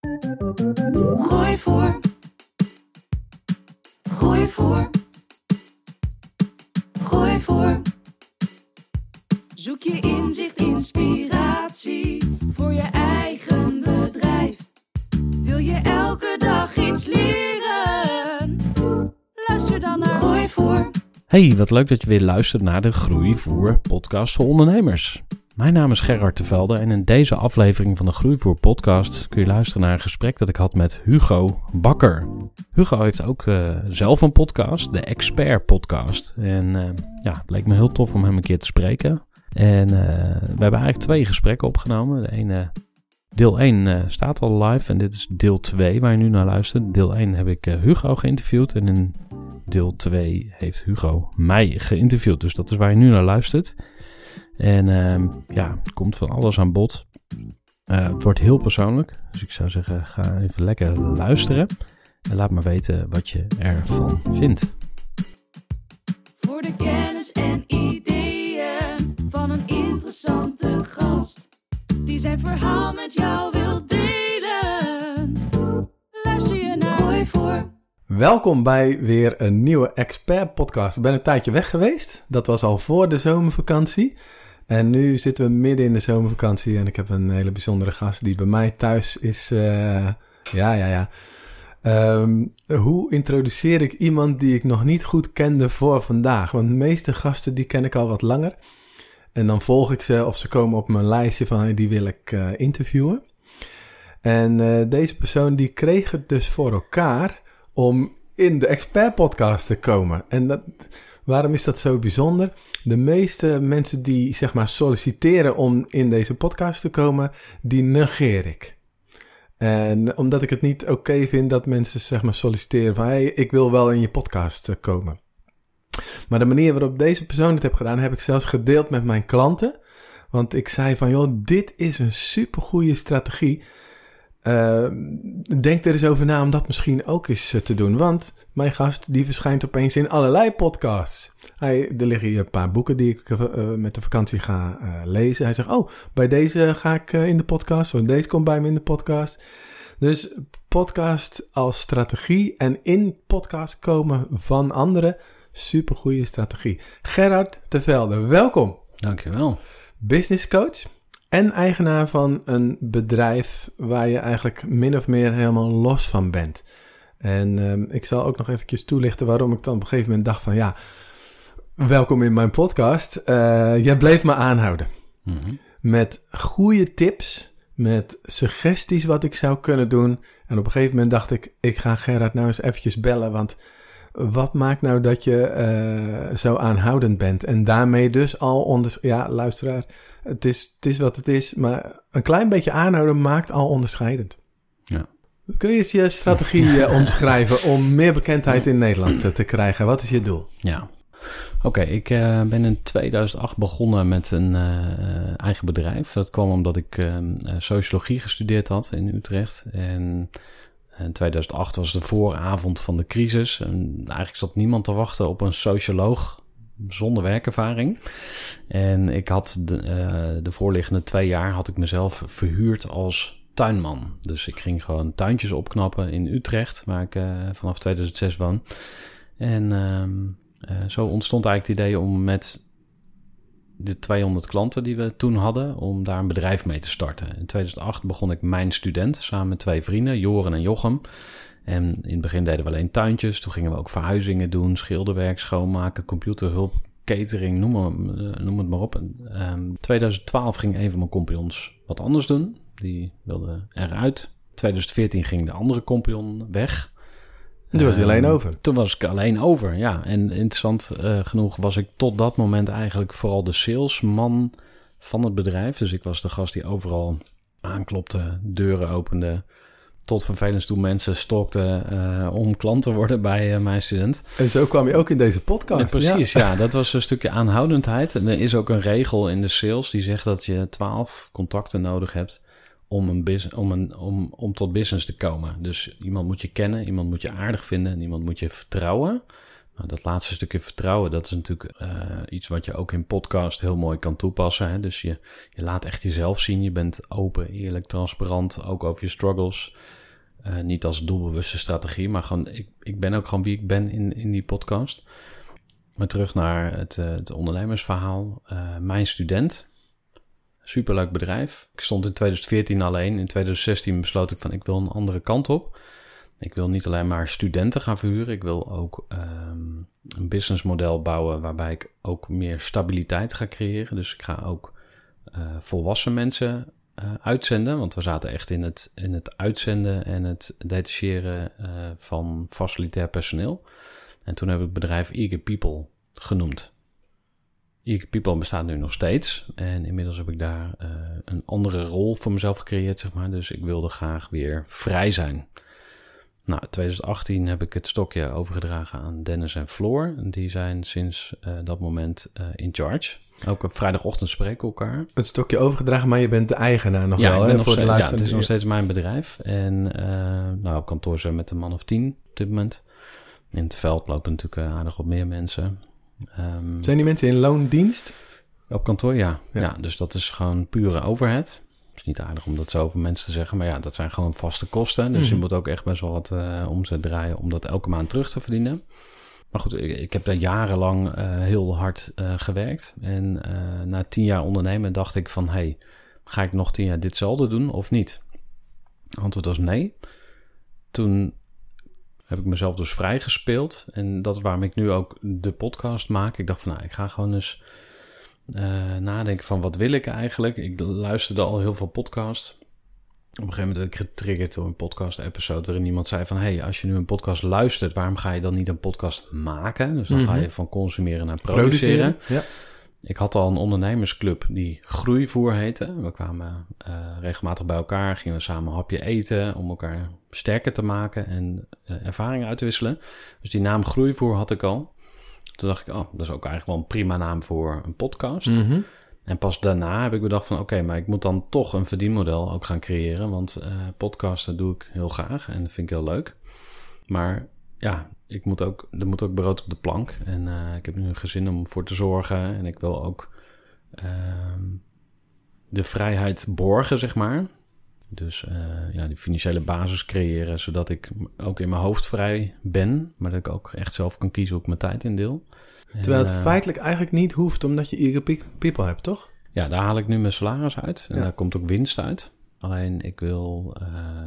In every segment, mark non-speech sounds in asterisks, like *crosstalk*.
Gooi voor. Gooi voor. Gooi voor. Zoek je inzicht, inspiratie voor je eigen bedrijf. Wil je elke dag iets leren? Luister dan naar Gooi voor. Hey, wat leuk dat je weer luistert naar de Groeivoer podcast voor ondernemers. Mijn naam is Gerard de Velde en in deze aflevering van de Groeivoer podcast kun je luisteren naar een gesprek dat ik had met Hugo Bakker. Hugo heeft ook uh, zelf een podcast, de Expert Podcast. En uh, ja, het leek me heel tof om hem een keer te spreken. En uh, we hebben eigenlijk twee gesprekken opgenomen. De ene, deel 1 staat al live en dit is deel 2 waar je nu naar luistert. Deel 1 heb ik Hugo geïnterviewd en in deel 2 heeft Hugo mij geïnterviewd. Dus dat is waar je nu naar luistert. En uh, ja, het komt van alles aan bod. Uh, het wordt heel persoonlijk. Dus ik zou zeggen, ga even lekker luisteren. En laat me weten wat je ervan vindt. Voor de kennis en ideeën van een interessante gast. Die zijn verhaal met jou wil delen. Luister je naar Gooi voor. Welkom bij weer een nieuwe Expert Podcast. Ik ben een tijdje weg geweest. Dat was al voor de zomervakantie. En nu zitten we midden in de zomervakantie en ik heb een hele bijzondere gast die bij mij thuis is. Uh, ja, ja, ja. Um, hoe introduceer ik iemand die ik nog niet goed kende voor vandaag? Want de meeste gasten die ken ik al wat langer. En dan volg ik ze of ze komen op mijn lijstje van die wil ik uh, interviewen. En uh, deze persoon die kreeg het dus voor elkaar om in de expert podcast te komen. En dat, waarom is dat zo bijzonder? De meeste mensen die zeg maar solliciteren om in deze podcast te komen, die negeer ik. En omdat ik het niet oké vind dat mensen zeg maar solliciteren van hey, ik wil wel in je podcast eh, komen. Maar de manier waarop deze persoon het heeft gedaan, heb ik zelfs gedeeld met mijn klanten. Want ik zei van joh, dit is een supergoeie strategie. Uh, denk er eens over na om dat misschien ook eens uh, te doen. Want mijn gast die verschijnt opeens in allerlei podcasts. Hij, er liggen hier een paar boeken die ik uh, met de vakantie ga lezen. Hij zegt, oh, bij deze ga ik in de podcast. Of deze komt bij me in de podcast. Dus podcast als strategie en in podcast komen van anderen. Supergoeie strategie. Gerard Tevelde, welkom. Dankjewel. Business coach en eigenaar van een bedrijf waar je eigenlijk min of meer helemaal los van bent. En um, ik zal ook nog eventjes toelichten waarom ik dan op een gegeven moment dacht van ja, welkom in mijn podcast. Uh, jij bleef me aanhouden. Mm -hmm. Met goede tips, met suggesties wat ik zou kunnen doen. En op een gegeven moment dacht ik, ik ga Gerard nou eens eventjes bellen, want wat maakt nou dat je uh, zo aanhoudend bent? En daarmee dus al onder... Ja, luisteraar, het is, het is wat het is. Maar een klein beetje aanhouden maakt al onderscheidend. Ja. Kun je eens je strategie uh, *laughs* omschrijven om meer bekendheid in Nederland te krijgen? Wat is je doel? Ja. Oké, ik uh, ben in 2008 begonnen met een eigen bedrijf. Dat kwam omdat ik ehm, sociologie gestudeerd had in Utrecht. En in 2008 was de vooravond van de crisis. En eigenlijk zat niemand te wachten op een socioloog zonder werkervaring. En ik had de, de voorliggende twee jaar had ik mezelf verhuurd als tuinman. Dus ik ging gewoon tuintjes opknappen in Utrecht, waar ik vanaf 2006 woon. En uh, zo ontstond eigenlijk het idee om met de 200 klanten die we toen hadden om daar een bedrijf mee te starten. In 2008 begon ik mijn student samen met twee vrienden, Joren en Jochem. En in het begin deden we alleen tuintjes. Toen gingen we ook verhuizingen doen, schilderwerk, schoonmaken, computerhulp, catering, noem, eh, het maar op. In 2012 ging een van mijn compagnons wat anders doen. Die wilde eruit. 2014 ging de andere compagnon weg. En toen was je alleen Ehm, over. Toen was ik alleen over, ja. En interessant eh, genoeg was ik tot dat moment eigenlijk vooral de salesman van het bedrijf. Dus ik was de gast die overal aanklopte, deuren opende. Tot vervelend toe mensen stokte eh, om klant te worden bij eh, mijn student. En zo kwam je ook in deze podcast. Ja, precies, ja. Dat was een stukje aanhoudendheid. En er is ook een regel in de sales die zegt dat je 12 contacten nodig hebt om, een om, een, om, om tot business te komen. Dus iemand moet je kennen, iemand moet je aardig vinden en iemand moet je vertrouwen. Nou, dat laatste stukje vertrouwen, dat is natuurlijk eh, iets wat je ook in podcast heel mooi kan toepassen. Hè? Dus je, je laat echt jezelf zien. Je bent open, eerlijk, transparant, ook over je struggles. Eh, niet als doelbewuste strategie, maar gewoon, ik, ik ben ook gewoon wie ik ben in, in die podcast. Maar terug naar het, eh, het ondernemersverhaal. Mijn student, superleuk bedrijf. Ik stond in 2014 alleen. In 2016 besloot ik van ik wil een andere kant op. Ik wil niet alleen maar studenten gaan verhuren. Ik wil ook ehm, een businessmodel bouwen waarbij ik ook meer stabiliteit ga creëren. Dus ik ga ook eh, volwassen mensen eh, uitzenden. Want we zaten echt in het, in het uitzenden en het detacheren eh, van facilitair personeel. En toen heb ik het bedrijf Eager People genoemd. Eager People bestaat nu nog steeds. En inmiddels heb ik daar eh, een andere rol voor mezelf gecreëerd, zeg maar. Dus ik wilde graag weer vrij zijn. Nou, 2018 heb ik het stokje overgedragen aan Dennis en Floor. Die zijn sinds eh, dat moment eh, in charge. Ook op vrijdagochtend spreken we elkaar. Het stokje overgedragen, maar je bent de eigenaar nog Ja, wel. ik hè, nog voor de ja, het is nog steeds mijn bedrijf. En nou, op kantoor zijn we met een man of tien op dit moment. In het veld lopen natuurlijk aardig wat meer mensen. Ehm, Zijn die mensen in loondienst? op kantoor, ja. Ja. ja. Dus dat is gewoon pure overhead. Het is niet aardig om dat zo over mensen te zeggen, maar ja, dat zijn gewoon vaste kosten. Dus je Mhm. moet ook echt best wel wat eh, omzet draaien om dat elke maand terug te verdienen. Maar goed, ik, ik heb daar jarenlang eh, heel hard eh, gewerkt. En na tien jaar ondernemen dacht ik van, hey, ga ik nog tien jaar ditzelfde doen of niet? Antwoord was nee. Toen heb ik mezelf dus vrijgespeeld. En dat is waarom ik nu ook de podcast maak. Ik dacht van, nou, ik ga gewoon eens eh, nadenken van wat wil ik eigenlijk. Ik luisterde al heel veel podcasts. Op een gegeven moment werd ik getriggerd door een podcast-episode... waarin iemand zei van... hey, als je nu een podcast luistert... waarom ga je dan niet een podcast maken? Dus dan ga Mhm. je van consumeren naar produceren. Ja. Ik had al een ondernemersclub die Groeivoer heette. We kwamen eh, regelmatig bij elkaar, gingen we samen een hapje eten om elkaar sterker te maken en eh, ervaringen uit te wisselen. Dus die naam Groeivoer had ik al. Toen dacht ik, oh, dat is ook eigenlijk wel een prima naam voor een podcast. Mhm. En pas daarna heb ik bedacht van, oké, maar ik moet dan toch een verdienmodel ook gaan creëren. Want eh, podcasten doe ik heel graag en dat vind ik heel leuk. Maar ja, ik moet ook, er moet ook brood op de plank. En eh, ik heb nu een gezin om voor te zorgen. En ik wil ook ehm, de vrijheid borgen, zeg maar. Dus eh, ja, die financiële basis creëren, zodat ik ook in mijn hoofd vrij ben. Maar dat ik ook echt zelf kan kiezen hoe ik mijn tijd indeel. Terwijl het eh, feitelijk eigenlijk niet hoeft, omdat je pe- people hebt, toch? ja, daar haal ik nu mijn salaris uit. En Ja. daar komt ook winst uit. Alleen ik wil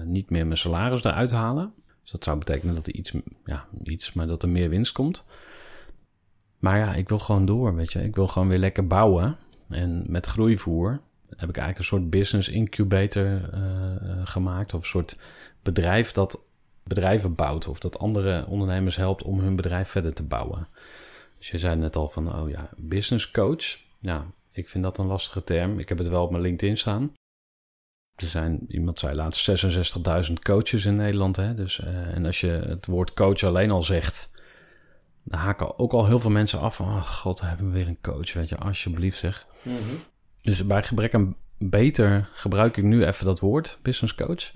niet meer mijn salaris eruit halen. Dus dat zou betekenen dat er iets, ja, iets, maar dat er meer winst komt. Maar ja, ik wil gewoon door, weet je. Ik wil gewoon weer lekker bouwen. En met groeivoer heb ik eigenlijk een soort business incubator eh, eh, gemaakt. Of een soort bedrijf dat bedrijven bouwt. Of dat andere ondernemers helpt om hun bedrijf verder te bouwen. Dus je zei net al van, oh ja, business coach. Ja, ik vind dat een lastige term. Ik heb het wel op mijn LinkedIn staan. Er zijn, iemand zei laatst, 66.000 coaches in Nederland. Hè? Dus, eh, en als je het woord coach alleen al zegt, dan haken ook al heel veel mensen af van, oh god, hebben we weer een coach, weet je, alsjeblieft zeg. Dus bij gebrek aan beter gebruik ik nu even dat woord, business coach.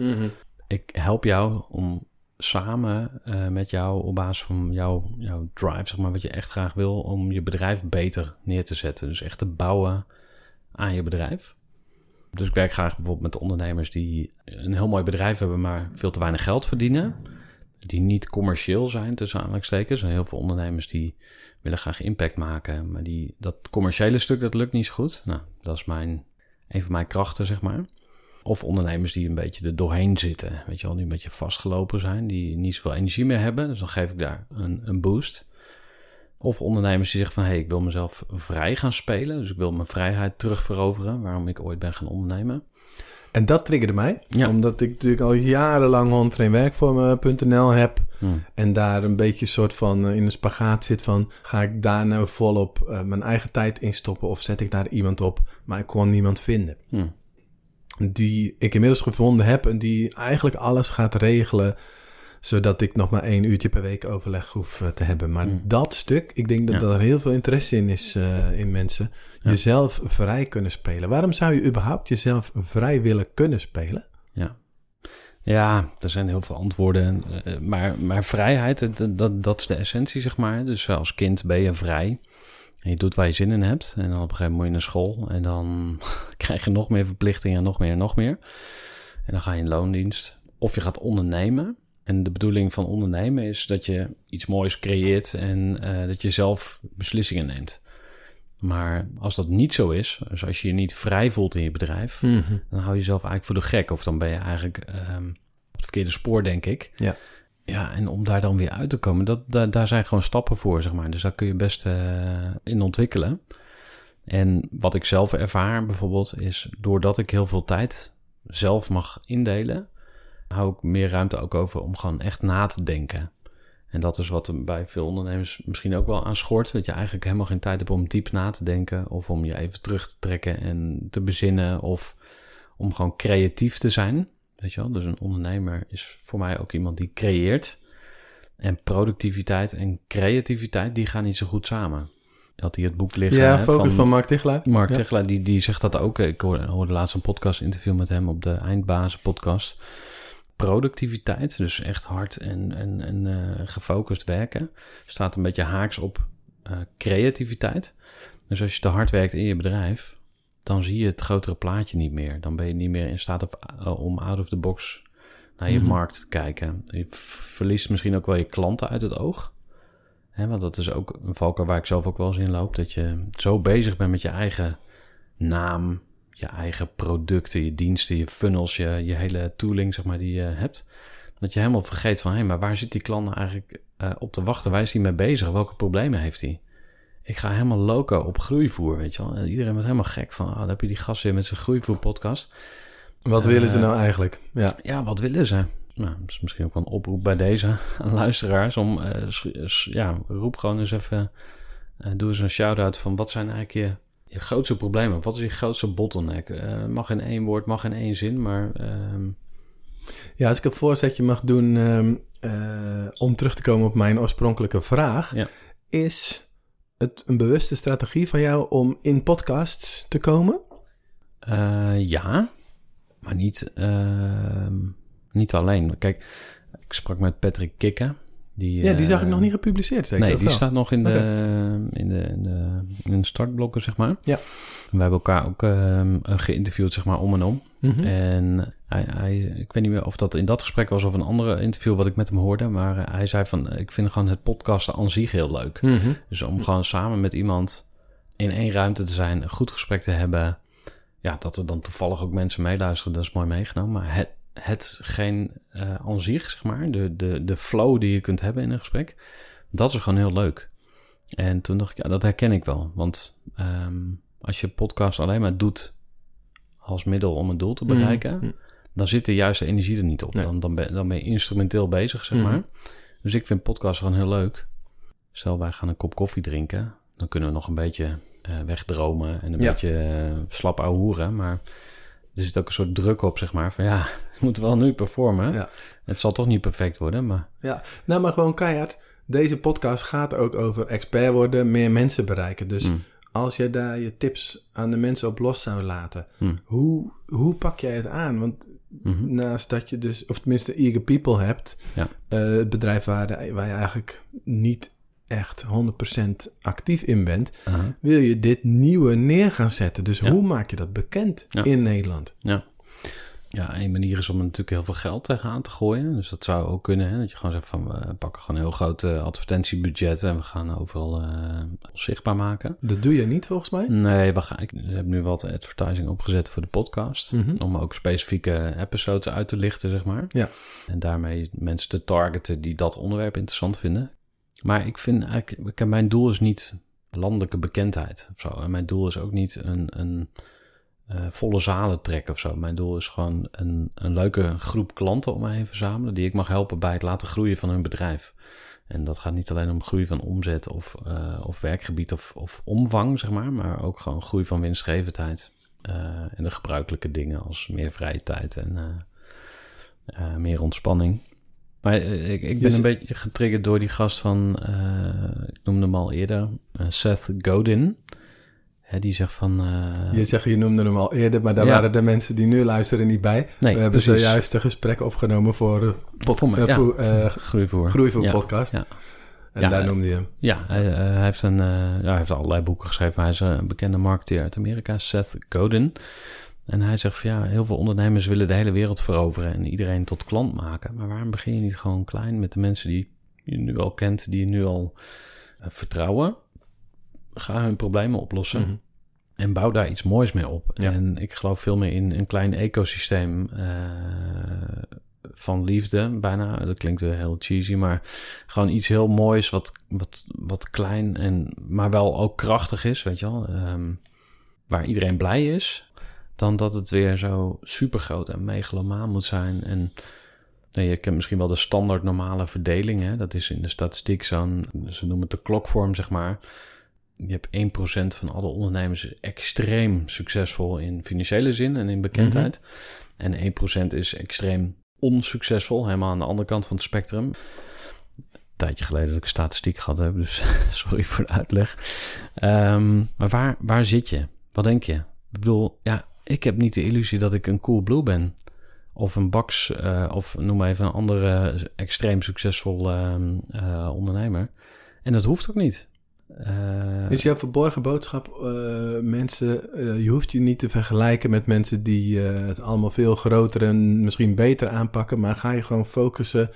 Ik help jou om samen eh, met jou op basis van jouw, jouw drive, zeg maar, wat je echt graag wil, om je bedrijf beter neer te zetten. Dus echt te bouwen aan je bedrijf. Dus ik werk graag bijvoorbeeld met ondernemers die een heel mooi bedrijf hebben, maar veel te weinig geld verdienen. die niet commercieel zijn, tussen aanhalingstekens. Er heel veel ondernemers die willen graag impact maken, maar die, dat commerciële stuk, dat lukt niet zo goed. Nou, dat is mijn, een van mijn krachten, zeg maar. Of ondernemers die een beetje er doorheen zitten, weet je wel, die een beetje vastgelopen zijn, die niet zoveel energie meer hebben. Dus dan geef ik daar een, een boost. Of ondernemers die zeggen van, hé, hey, ik wil mezelf vrij gaan spelen. Dus ik wil mijn vrijheid terugveroveren, waarom ik ooit ben gaan ondernemen. En dat triggerde mij, Ja. omdat ik natuurlijk al jarenlang ontrainwerkvormen.nl heb. Hmm. En daar een beetje soort van eh, in een spagaat zit van... ga ik daar nou volop eh, mijn eigen tijd in stoppen... of zet ik daar iemand op, maar ik kon niemand vinden. Hmm. Die ik inmiddels gevonden heb en die eigenlijk alles gaat regelen... zodat ik nog maar één uurtje per week overleg hoef eh, te hebben. Maar Hmm. dat stuk, ik denk dat Ja. er heel veel interesse in is eh, in mensen... Ja. jezelf vrij kunnen spelen. Waarom zou je überhaupt jezelf vrij willen kunnen spelen? Ja. Ja, er zijn heel veel antwoorden. eh, Maar, maar vrijheid, dat, dat is de essentie, zeg maar. Dus als kind ben je vrij. En je doet waar je zin in hebt. En dan op een gegeven moment moet je naar school. En dan *laughs* krijg je nog meer verplichtingen, nog meer en nog meer. En dan ga je in loondienst. Of je gaat ondernemen. En de bedoeling van ondernemen is dat je iets moois creëert en eh, dat je zelf beslissingen neemt. Maar als dat niet zo is, dus als je je niet vrij voelt in je bedrijf, dan hou je jezelf eigenlijk voor de gek. Of dan ben je eigenlijk ehm, op het verkeerde spoor, denk ik. Ja. Ja, en om daar dan weer uit te komen, dat, daar, daar zijn gewoon stappen voor, zeg maar. Dus daar kun je best eh, in ontwikkelen. En wat ik zelf ervaar bijvoorbeeld, is doordat ik heel veel tijd zelf mag indelen, hou ik meer ruimte ook over om gewoon echt na te denken. En dat is wat er bij veel ondernemers misschien ook wel aan schort. Dat je eigenlijk helemaal geen tijd hebt om diep na te denken. Of om je even terug te trekken en te bezinnen. Of om gewoon creatief te zijn. Weet je wel? Dus een ondernemer is voor mij ook iemand die creëert. En productiviteit en creativiteit, die gaan niet zo goed samen. Had hier het boek liggen. Ja, hè, focus van, Mark Tichelaar. Mark ja. Tichelaar, die, die zegt dat ook. Ik hoorde, hoorde laatst een podcast interview met hem op de Eindbazen podcast. Productiviteit, dus echt hard en, en, en eh, gefocust werken, staat een beetje haaks op eh, creativiteit. Dus als je te hard werkt in je bedrijf, dan zie je het grotere plaatje niet meer. Dan ben je niet meer in staat of, eh, om out of the box naar je Mhm. markt te kijken. Je verliest misschien ook wel je klanten uit het oog. Hè, want dat is ook een valkuil waar ik zelf ook wel eens in loop. Dat je zo bezig bent met je eigen naam, je eigen producten, je diensten, je funnels, je, je hele tooling zeg maar, die je hebt. Dat je helemaal vergeet van, hé, maar waar zit die klant nou eigenlijk eh, op te wachten? Waar is hij mee bezig? Welke problemen heeft hij? Ik ga helemaal loco op groeivoer, weet je wel. En iedereen wordt helemaal gek van, ah, dan heb je die gast weer met zijn groeivoer podcast. Wat Eh, willen ze nou eigenlijk? Ja. Ja, wat willen ze? Nou, dat is misschien ook wel een oproep bij deze aan *laughs* luisteraars. Om, eh, ja, roep gewoon eens even, eh, doe eens een shout-out van wat zijn eigenlijk je, je grootste problemen? Wat is je grootste bottleneck? Eh, mag in één woord, mag in één zin, maar ehm, ja, als ik een voorzetje mag doen ehm, eh, om terug te komen op mijn oorspronkelijke vraag, Ja. is het een bewuste strategie van jou om in podcasts te komen? eh, ja, maar niet, ehm, niet alleen. Kijk, ik sprak met Patrick Kikke. Die, ja, die zag ik eh, nog niet gepubliceerd, zeker? nee, die wel? staat nog in de, in, de, in, de, in de startblokken, zeg maar. Ja. We hebben elkaar ook ehm, geïnterviewd, zeg maar, om en om. Mhm. En hij, hij, ik weet niet meer of dat in dat gesprek was of een andere interview wat ik met hem hoorde. Maar eh, hij zei van, ik vind gewoon het podcasten aan zich heel leuk. Mhm. Dus om gewoon samen met iemand in één ruimte te zijn, een goed gesprek te hebben. Ja, dat er dan toevallig ook mensen meeluisteren, dat is mooi meegenomen. Maar het, hetgeen eh aan zich, zeg maar, de, de, de flow die je kunt hebben in een gesprek, dat is gewoon heel leuk. En toen dacht ik, ja, dat herken ik wel. Want ehm, als je podcast alleen maar doet als middel om een doel te bereiken, Mhm. dan zit de juiste energie er niet op. Nee. Dan, dan, ben, dan ben je instrumenteel bezig, zeg Mhm. maar. Dus ik vind podcast gewoon heel leuk. Stel, wij gaan een kop koffie drinken. Dan kunnen we nog een beetje eh, wegdromen en een Ja. beetje eh, slap ouwehoeren. Maar er zit ook een soort druk op, zeg maar. Van ja, *laughs* we moeten wel nu performen. Ja. Het zal toch niet perfect worden, maar... Ja, nou maar gewoon keihard. Deze podcast gaat ook over expert worden, meer mensen bereiken. Dus Mm. als je daar je tips aan de mensen op los zou laten, Mm. hoe, hoe pak jij het aan? Want Mhm. naast dat je dus, of tenminste Eager People hebt, Ja. eh, het bedrijf waar, waar je eigenlijk niet echt 100% actief in bent, wil je dit nieuwe neer gaan zetten. Dus Ja. hoe maak je dat bekend Ja. in Nederland? Ja, Ja, één manier is om er natuurlijk heel veel geld tegenaan te gooien. Dus dat zou ook kunnen. Hè? Dat je gewoon zegt van we pakken gewoon een heel groot eh, advertentiebudget en we gaan overal ons zichtbaar maken. Dat doe je niet volgens mij? Nee, we gaan, ik heb nu wat advertising opgezet voor de podcast. Mhm. Om ook specifieke episodes uit te lichten, zeg maar. Ja. En daarmee mensen te targeten die dat onderwerp interessant vinden. Maar ik vind eigenlijk, mijn doel is niet landelijke bekendheid of zo. En mijn doel is ook niet een, een eh, volle zalen trekken of zo. Mijn doel is gewoon een, een leuke groep klanten om me heen verzamelen... die ik mag helpen bij het laten groeien van hun bedrijf. En dat gaat niet alleen om groei van omzet of, eh, of werkgebied of, of omvang, zeg maar... maar ook gewoon groei van winstgevendheid. eh, en de gebruikelijke dingen als meer vrije tijd en meer ontspanning. Maar eh, ik, ik ben een beetje getriggerd door die gast van, eh, ik noemde hem al eerder, eh, Seth Godin. Hè, die zegt van... Je zegt, je noemde hem al eerder, maar daar Ja. waren de mensen die nu luisteren niet bij. nee, We hebben precies. zojuist een gesprek opgenomen voor, pod- Voor ja. voor, *laughs* Groeivoer. Groeivoer Ja, podcast. ja. En Ja, daar noemde je hem. Ja, hij, hij heeft een, hij heeft allerlei boeken geschreven, maar hij is een bekende marketeer uit Amerika, Seth Godin. En hij zegt van ja, heel veel ondernemers willen de hele wereld veroveren en iedereen tot klant maken. Maar waarom begin je niet gewoon klein met de mensen die je nu al kent, die je nu al eh, vertrouwen? Ga hun problemen oplossen. Mhm. En bouw daar iets moois mee op. Ja. En ik geloof veel meer in een klein ecosysteem eh, van liefde, bijna. Dat klinkt weer heel cheesy, maar gewoon iets heel moois, wat, wat, wat klein en maar wel ook krachtig is, weet je wel. Ehm, waar iedereen blij is, dan dat het weer zo super groot en megalomaan moet zijn. En nee, je kent misschien wel de standaard normale verdeling. Hè? Dat is in de statistiek zo'n, ze noemen het de klokvorm, zeg maar. Je hebt 1% van alle ondernemers extreem succesvol in financiële zin en in bekendheid. En 1% is extreem onsuccesvol, helemaal aan de andere kant van het spectrum. Een tijdje geleden dat ik statistiek gehad heb, dus *laughs* sorry voor de uitleg. Ehm, maar waar, waar zit je? Wat denk je? Ik bedoel, ja, ik heb niet de illusie dat ik een cool blue ben. Of een Bax, eh, of noem maar even een andere extreem succesvol ehm, eh, ondernemer. En dat hoeft ook niet. Eh, Is jouw verborgen boodschap, mensen, je hoeft je niet te vergelijken met mensen die het allemaal veel groter en misschien beter aanpakken, maar ga je gewoon focussen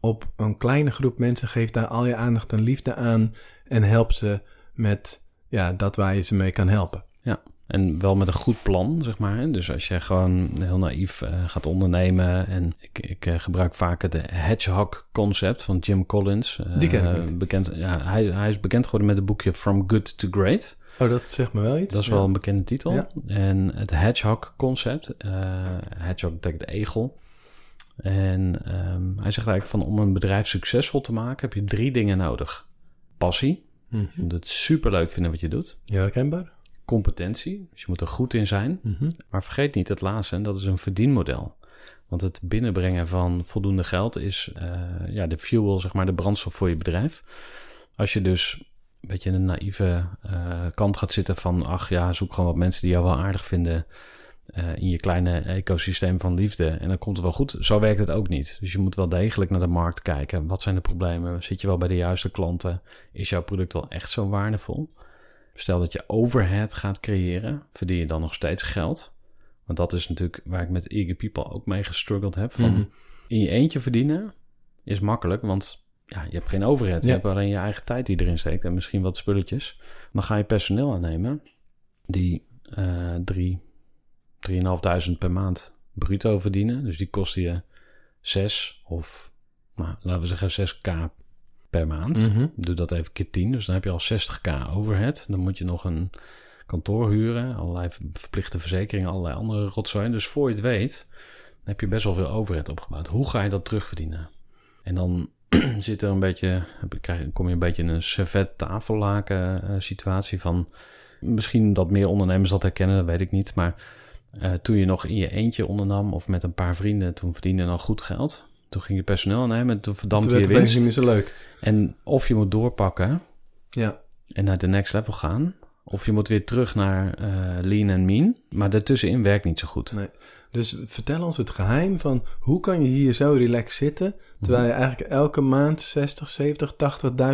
op een kleine groep mensen, geef daar al je aandacht en liefde aan en help ze met ja, dat waar je ze mee kan helpen. En wel met een goed plan, zeg maar. Dus als je gewoon heel naïef eh, gaat ondernemen. En ik, ik eh, gebruik vaak het hedgehog-concept van Jim Collins. Eh, Die ken ik. Bekend, ja, hij, hij is bekend geworden met het boekje From Good to Great. Oh, dat zegt me wel iets. Dat is Ja. wel een bekende titel. Ja. En het hedgehog-concept. eh hedgehog betekent egel. En ehm, hij zegt eigenlijk van om een bedrijf succesvol te maken... heb je drie dingen nodig. Passie. Je moet het superleuk vinden wat je doet. Ja, herkenbaar. Competentie. Dus je moet er goed in zijn. Mhm. Maar vergeet niet het laatste, en dat is een verdienmodel. Want het binnenbrengen van voldoende geld is eh, ja, de fuel, zeg maar, de brandstof voor je bedrijf. Als je dus een beetje in een naïeve eh, kant gaat zitten van... ach ja, zoek gewoon wat mensen die jou wel aardig vinden... eh, in je kleine ecosysteem van liefde en dan komt het wel goed. Zo werkt het ook niet. Dus je moet wel degelijk naar de markt kijken. Wat zijn de problemen? Zit je wel bij de juiste klanten? Is jouw product wel echt zo waardevol? Stel dat je overhead gaat creëren, verdien je dan nog steeds geld? Want dat is natuurlijk waar ik met Eager People ook mee gestruggeld heb. Van Mhm. in je eentje verdienen is makkelijk, want ja, je hebt geen overhead. Je hebt alleen je eigen tijd die erin steekt en misschien wat spulletjes. Maar ga je personeel aannemen die eh drie, 3.500 per maand bruto verdienen. Dus die kosten je 6 of nou, laten we zeggen 6k per maand. Mhm. Doe dat even keer 10, dus dan heb je al 60k overhead. Dan moet je nog een kantoor huren, allerlei verplichte verzekeringen, allerlei andere rotzooi. Dus voor je het weet, dan heb je best wel veel overhead opgebouwd. Hoe ga je dat terugverdienen? En dan *clears throat* zit er een beetje, kom je een beetje in een servet tafellaken eh, situatie van... Misschien dat meer ondernemers dat herkennen, dat weet ik niet. Maar eh, toen je nog in je eentje ondernam of met een paar vrienden, toen verdiende je dan goed geld. Toen ging je personeel aannemen en toen Toen verdampte werd je winst. niet meer zo leuk. En of je moet doorpakken Ja. en naar de next level gaan. Of je moet weer terug naar eh, lean en mean. Maar daartussenin werkt niet zo goed. Nee. Dus vertel ons het geheim van hoe kan je hier zo relaxed zitten, terwijl je eigenlijk elke maand 60, 70,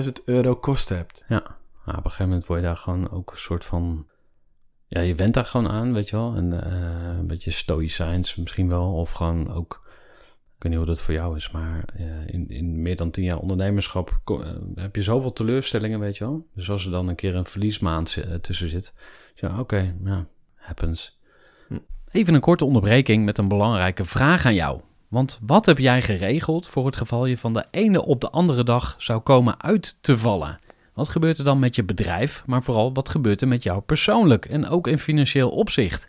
80.000 euro kosten hebt. Ja, maar op een gegeven moment word je daar gewoon ook een soort van... ja, je went daar gewoon aan, weet je wel. En eh, een beetje stoïcijns misschien wel. Of gewoon ook, ik weet niet hoe dat voor jou is, maar eh, in, in meer dan tien jaar ondernemerschap eh, heb je zoveel teleurstellingen, weet je wel. Dus als er dan een keer een verliesmaand eh, tussen zit, ja, oké, ja, happens. Hm. Even een korte onderbreking met een belangrijke vraag aan jou. Want wat heb jij geregeld voor het geval je van de ene op de andere dag zou komen uit te vallen? Wat gebeurt er dan met je bedrijf, maar vooral wat gebeurt er met jou persoonlijk en ook in financieel opzicht?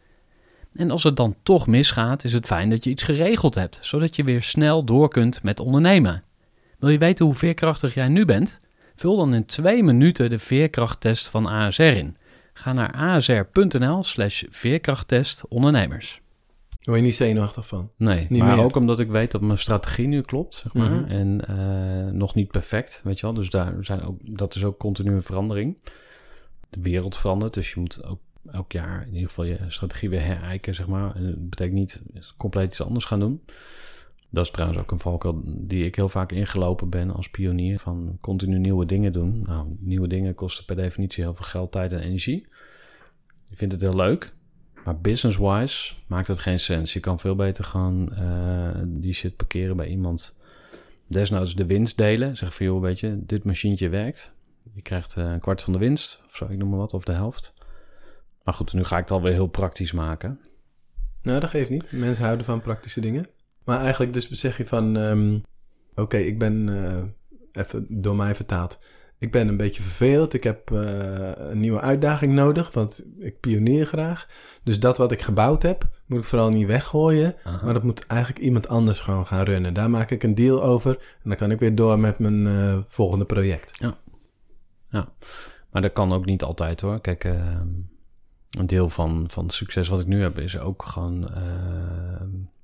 En als het dan toch misgaat, is het fijn dat je iets geregeld hebt, zodat je weer snel door kunt met ondernemen. Wil je weten hoe veerkrachtig jij nu bent? Vul dan in twee minuten de veerkrachttest van ASR in. Ga naar asr.nl slash veerkrachttest ondernemers. Word je niet zenuwachtig van? Nee, Niet maar meer. ook omdat ik weet dat mijn strategie nu klopt, zeg maar. Mhm. En eh, nog niet perfect, weet je wel. Dus daar zijn ook, dat is ook continu een verandering. De wereld verandert, dus je moet ook elk jaar in ieder geval je strategie weer herijken, zeg maar. En dat betekent niet compleet iets anders gaan doen. Dat is trouwens ook een valkuil die ik heel vaak ingelopen ben als pionier. Van continu nieuwe dingen doen. Nou, nieuwe dingen kosten per definitie heel veel geld, tijd en energie. Je vindt het heel leuk. Maar business-wise maakt het geen sens. Je kan veel beter gewoon eh, die shit parkeren bij iemand. Desnoods de winst delen. Zeg van, joh, weet je, dit machientje werkt. Je krijgt eh, een kwart van de winst, of zo, ik noem maar wat, of de helft. Maar goed, nu ga ik het alweer heel praktisch maken. Nou, dat geeft niet. Mensen houden van praktische dingen. Maar eigenlijk dus zeg je van... ehm, Oké, ik ben... eh, even door mij vertaald. Ik ben een beetje verveeld. Ik heb eh, een nieuwe uitdaging nodig. Want ik pionier graag. Dus dat wat ik gebouwd heb... moet ik vooral niet weggooien. Aha. Maar dat moet eigenlijk iemand anders gewoon gaan runnen. Daar maak ik een deal over. En dan kan ik weer door met mijn eh, volgende project. Maar dat kan ook niet altijd hoor. Kijk, eh, een deel van, van het succes wat ik nu heb is ook gewoon eh,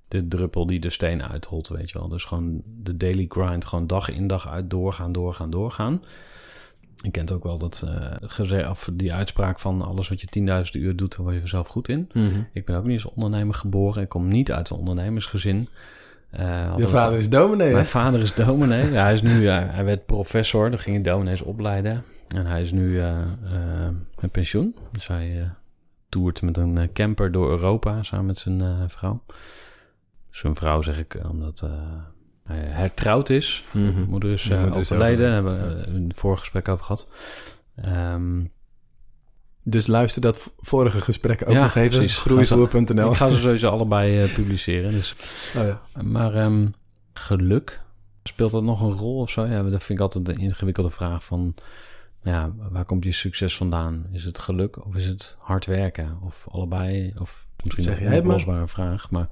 de druppel die de steen uitholt, weet je wel. Dus gewoon de daily grind, gewoon dag in dag uit doorgaan, doorgaan, doorgaan. Je kent ook wel dat eh, geze- of die uitspraak van alles wat je 10.000 uur doet, daar word je vanzelf goed in. Ik ben ook niet als ondernemer geboren. Ik kom niet uit een ondernemersgezin. Eh, had Je vader is dominee, hè? mijn vader is dominee. Ja, hij is nu, eh, hij werd professor. Dan ging hij dominees opleiden. En hij is nu eh, eh, met pensioen. Dus hij eh, toert met een eh, camper door Europa samen met zijn eh, vrouw. Zijn vrouw zeg ik, eh, omdat hij hertrouwd is. Mhm. Moeder is is overleden. Daar hebben we eh, een vorige gesprek over gehad. Ehm, Dus luister dat vorige gesprek ook Ja, nog even. precies. Groeivoer.nl. ik ga ze *laughs* sowieso allebei publiceren. Dus Oh ja. Maar ehm, geluk, speelt dat nog een rol of zo? Ja, dat vind ik altijd een ingewikkelde vraag van... Ja, waar komt je succes vandaan? Is het geluk of is het hard werken? Of allebei? Of misschien Zeg een oplosbare vraag. Maar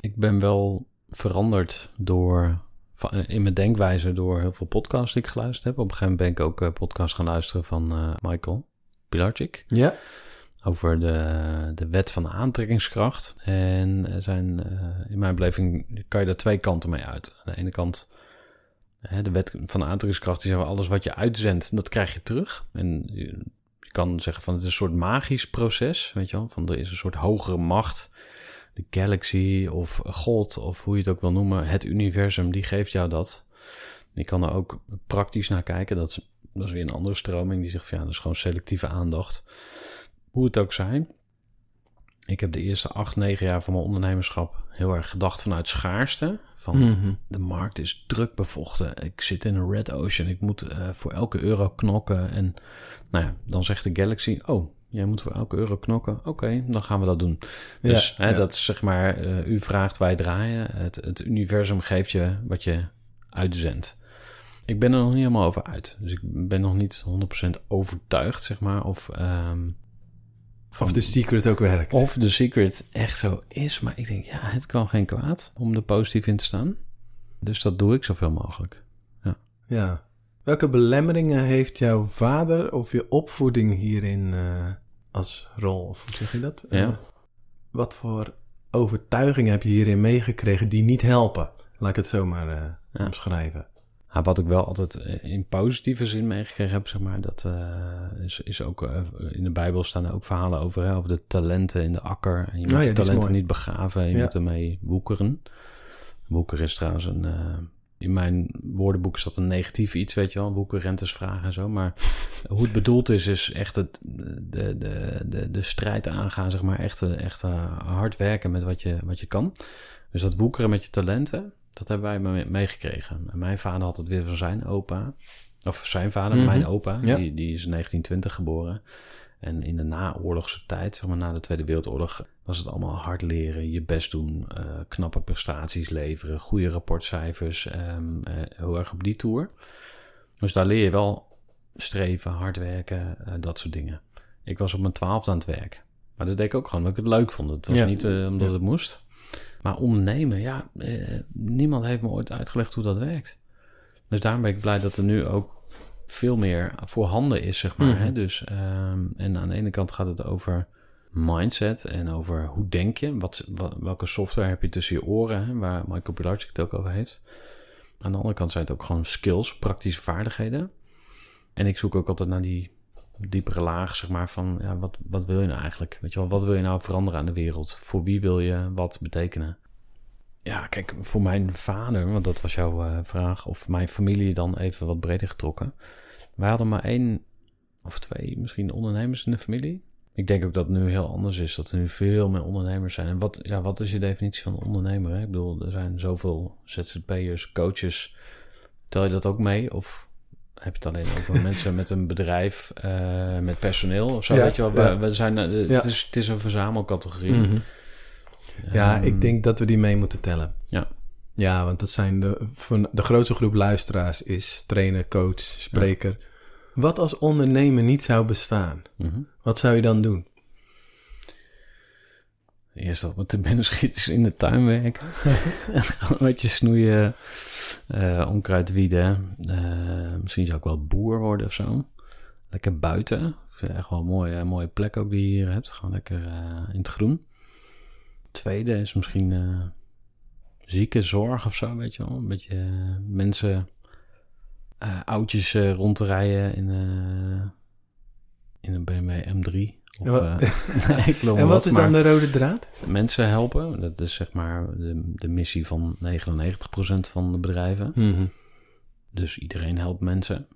ik ben wel veranderd door... va- In mijn denkwijze door heel veel podcasts die ik geluisterd heb. Op een gegeven moment ben ik ook eh, podcasts gaan luisteren van eh, Michael Pilarczyk Ja? over de, de wet van de aantrekkingskracht. En zijn, eh, in mijn beleving kan je daar twee kanten mee uit. Aan de ene kant, de wet van aantrekkingskracht, zeggen alles wat je uitzendt, dat krijg je terug. En je, kan zeggen van het is een soort magisch proces, weet je wel. Van er is een soort hogere macht, de galaxy of God of hoe je het ook wil noemen. Het universum, die geeft jou dat. Je kan er ook praktisch naar kijken. Dat is, dat is weer een andere stroming die zegt van ja, dat is gewoon selectieve aandacht. Hoe het ook zij. Ik heb de eerste acht, negen jaar van mijn ondernemerschap heel erg gedacht vanuit schaarste. Van Mhm. de markt is druk bevochten. Ik zit in een red ocean. Ik moet eh, voor elke euro knokken. En nou ja, dan zegt de Galaxy: Oh, jij moet voor elke euro knokken. Oké, dan gaan we dat doen. Dus Ja, hè, ja. dat is zeg maar: eh, u vraagt, wij draaien. Het, het universum geeft je wat je uitzendt. Ik ben er nog niet helemaal over uit. Dus ik ben nog niet 100% overtuigd, zeg maar. Of. ehm, Of de secret ook werkt. of de secret echt zo is. Maar ik denk, ja, het kan geen kwaad om er positief in te staan. Dus dat doe ik zoveel mogelijk. Ja. Welke belemmeringen heeft jouw vader of je opvoeding hierin eh, als rol? Of hoe zeg je dat? Ja. wat voor overtuigingen heb je hierin meegekregen die niet helpen? Laat ik het zo maar eh, Ja. omschrijven. Ja, wat ik wel altijd eh, in positieve zin meegekregen heb, zeg maar, dat eh, is, is ook eh, in de Bijbel staan er ook verhalen over, hè, over de talenten in de akker. En je moet Oh ja, is talenten niet begraven, je Ja. moet ermee woekeren. Woekeren is trouwens een, in mijn woordenboek is dat een negatief iets, weet je wel, woeken, rentes, vragen en zo. Maar hoe het bedoeld is, is echt het, de, de, de, de strijd aangaan, zeg maar, echt, echt hard werken met wat je, wat je kan. Dus dat woekeren met je talenten, dat hebben wij mee- meegekregen. En mijn vader had het weer van zijn opa. Of zijn vader, Mhm. mijn opa. Ja. Die, die is in 1920 geboren. En in de naoorlogse tijd, zeg maar na de Tweede Wereldoorlog, was het allemaal hard leren, je best doen, eh, knappe prestaties leveren, goede rapportcijfers, ehm, eh, heel erg op die tour. Dus daar leer je wel streven, hard werken, eh, dat soort dingen. Ik was op mijn twaalfde aan het werk. Maar dat deed ik ook gewoon omdat ik het leuk vond. Het was Ja. niet omdat Ja. het moest. Maar ondernemen, ja, eh, niemand heeft me ooit uitgelegd hoe dat werkt. Dus daarom ben ik blij dat er nu ook veel meer voorhanden is, zeg maar. Mhm. hè? Dus, ehm, en aan de ene kant gaat het over mindset en over hoe denk je. Wat, wat- welke software heb je tussen je oren, hè? waar Michael Pilarczyk het ook over heeft. Aan de andere kant zijn het ook gewoon skills, praktische vaardigheden. En ik zoek ook altijd naar die diepere laag, zeg maar, van ja, wat, wat wil je nou eigenlijk? Weet je wel, wat wil je nou veranderen aan de wereld? Voor wie wil je wat betekenen? Ja, kijk, voor mijn vader, want dat was jouw eh, vraag, of mijn familie dan even wat breder getrokken. Wij hadden maar één of twee misschien ondernemers in de familie. Ik denk ook dat het nu heel anders is, dat er nu veel meer ondernemers zijn. En wat, ja, wat is je definitie van ondernemer? Hè? Ik bedoel, er zijn zoveel ZZP'ers, coaches. Tel je dat ook mee? Of heb je het alleen over *laughs* mensen met een bedrijf, eh, met personeel of zo? Ja, weet je wel, we, ja. we zijn, eh, Ja. het, is, het is een verzamelcategorie. Mhm. Ja, Ehm, ik denk dat we die mee moeten tellen. Ja. Ja, want dat zijn de, van de grootste groep luisteraars is trainer, coach, spreker. Wat als ondernemen niet zou bestaan? mhm. Wat zou je dan doen? Eerst wat me te binnen schiet is in de tuin werken. *laughs* Een beetje snoeien, eh, onkruid wieden. Eh, misschien zou ik wel boer worden of zo. Lekker buiten. Ik vind het echt wel een mooie, mooie plek ook die je hier hebt. Gewoon lekker eh, in het groen. Tweede is misschien eh ziekenzorg of zo, weet je wel. Een beetje mensen, oudjes rond te rijden in, in een BMW M3. Of, En wat- eh, *laughs* nee, en wat is dan de rode draad? mensen helpen. Dat is zeg maar de, de missie van 99% van de bedrijven. Mhm. Dus iedereen helpt mensen.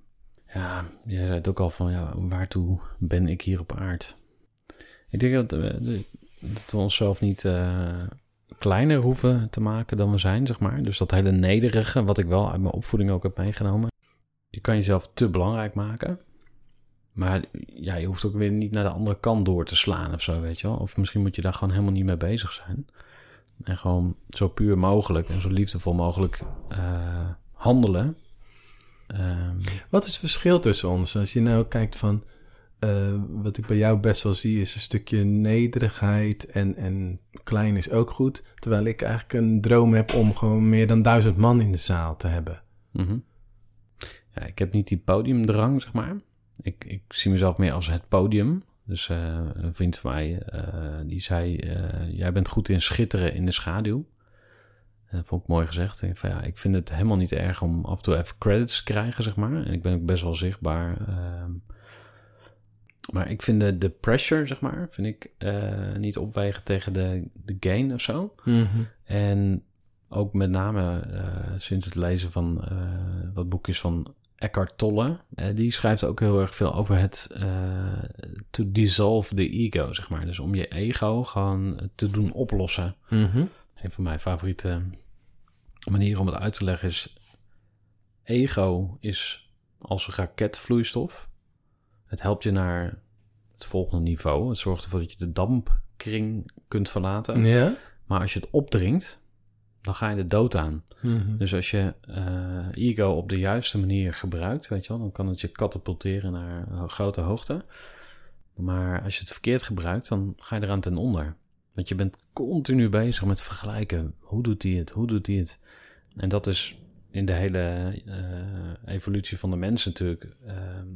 Ja, jij zei het ook al van, ja, waartoe ben ik hier op aard? Ik denk dat, we- dat we onszelf niet eh, kleiner hoeven te maken dan we zijn, zeg maar. Dus dat hele nederige, wat ik wel uit mijn opvoeding ook heb meegenomen. Je kan jezelf te belangrijk maken. Maar ja, je hoeft ook weer niet naar de andere kant door te slaan of zo, weet je wel. Of misschien moet je daar gewoon helemaal niet mee bezig zijn. En gewoon zo puur mogelijk en zo liefdevol mogelijk eh, handelen. Ehm, Wat is het verschil tussen ons? Als je nou kijkt van... eh, wat ik bij jou best wel zie is een stukje nederigheid en, en klein is ook goed. Terwijl ik eigenlijk een droom heb om gewoon meer dan duizend man in de zaal te hebben. mhm. Ja, ik heb niet die podiumdrang, zeg maar. Ik, ik zie mezelf meer als het podium. Dus eh, een vriend van mij, eh, die zei... eh, jij bent goed in schitteren in de schaduw. En dat vond ik mooi gezegd. Ik, van, ja, ik vind het helemaal niet erg om af en toe even credits te krijgen, zeg maar. En ik ben ook best wel zichtbaar. ehm. maar ik vind de, de pressure, zeg maar... vind ik niet opwegen tegen de, de gain of zo. En ook met name sinds het lezen van wat boekjes van Eckhart Tolle. eh, die schrijft ook heel erg veel over het eh, to dissolve the ego, zeg maar. Dus om je ego gewoon te doen oplossen. Mhm. Een van mijn favoriete manieren om het uit te leggen is... Ego is als een raketvloeistof. Het helpt je naar het volgende niveau. Het zorgt ervoor dat je de dampkring kunt verlaten. Ja? Maar als je het opdringt, dan ga je de dood aan. Mhm. Dus als je eh, ego op de juiste manier gebruikt, weet je wel, dan kan het je katapulteren naar een grote hoogte. Maar als je het verkeerd gebruikt, dan ga je eraan ten onder. Want je bent continu bezig met vergelijken. Hoe doet hij het? Hoe doet hij het? En dat is in de hele eh, evolutie van de mens natuurlijk eh,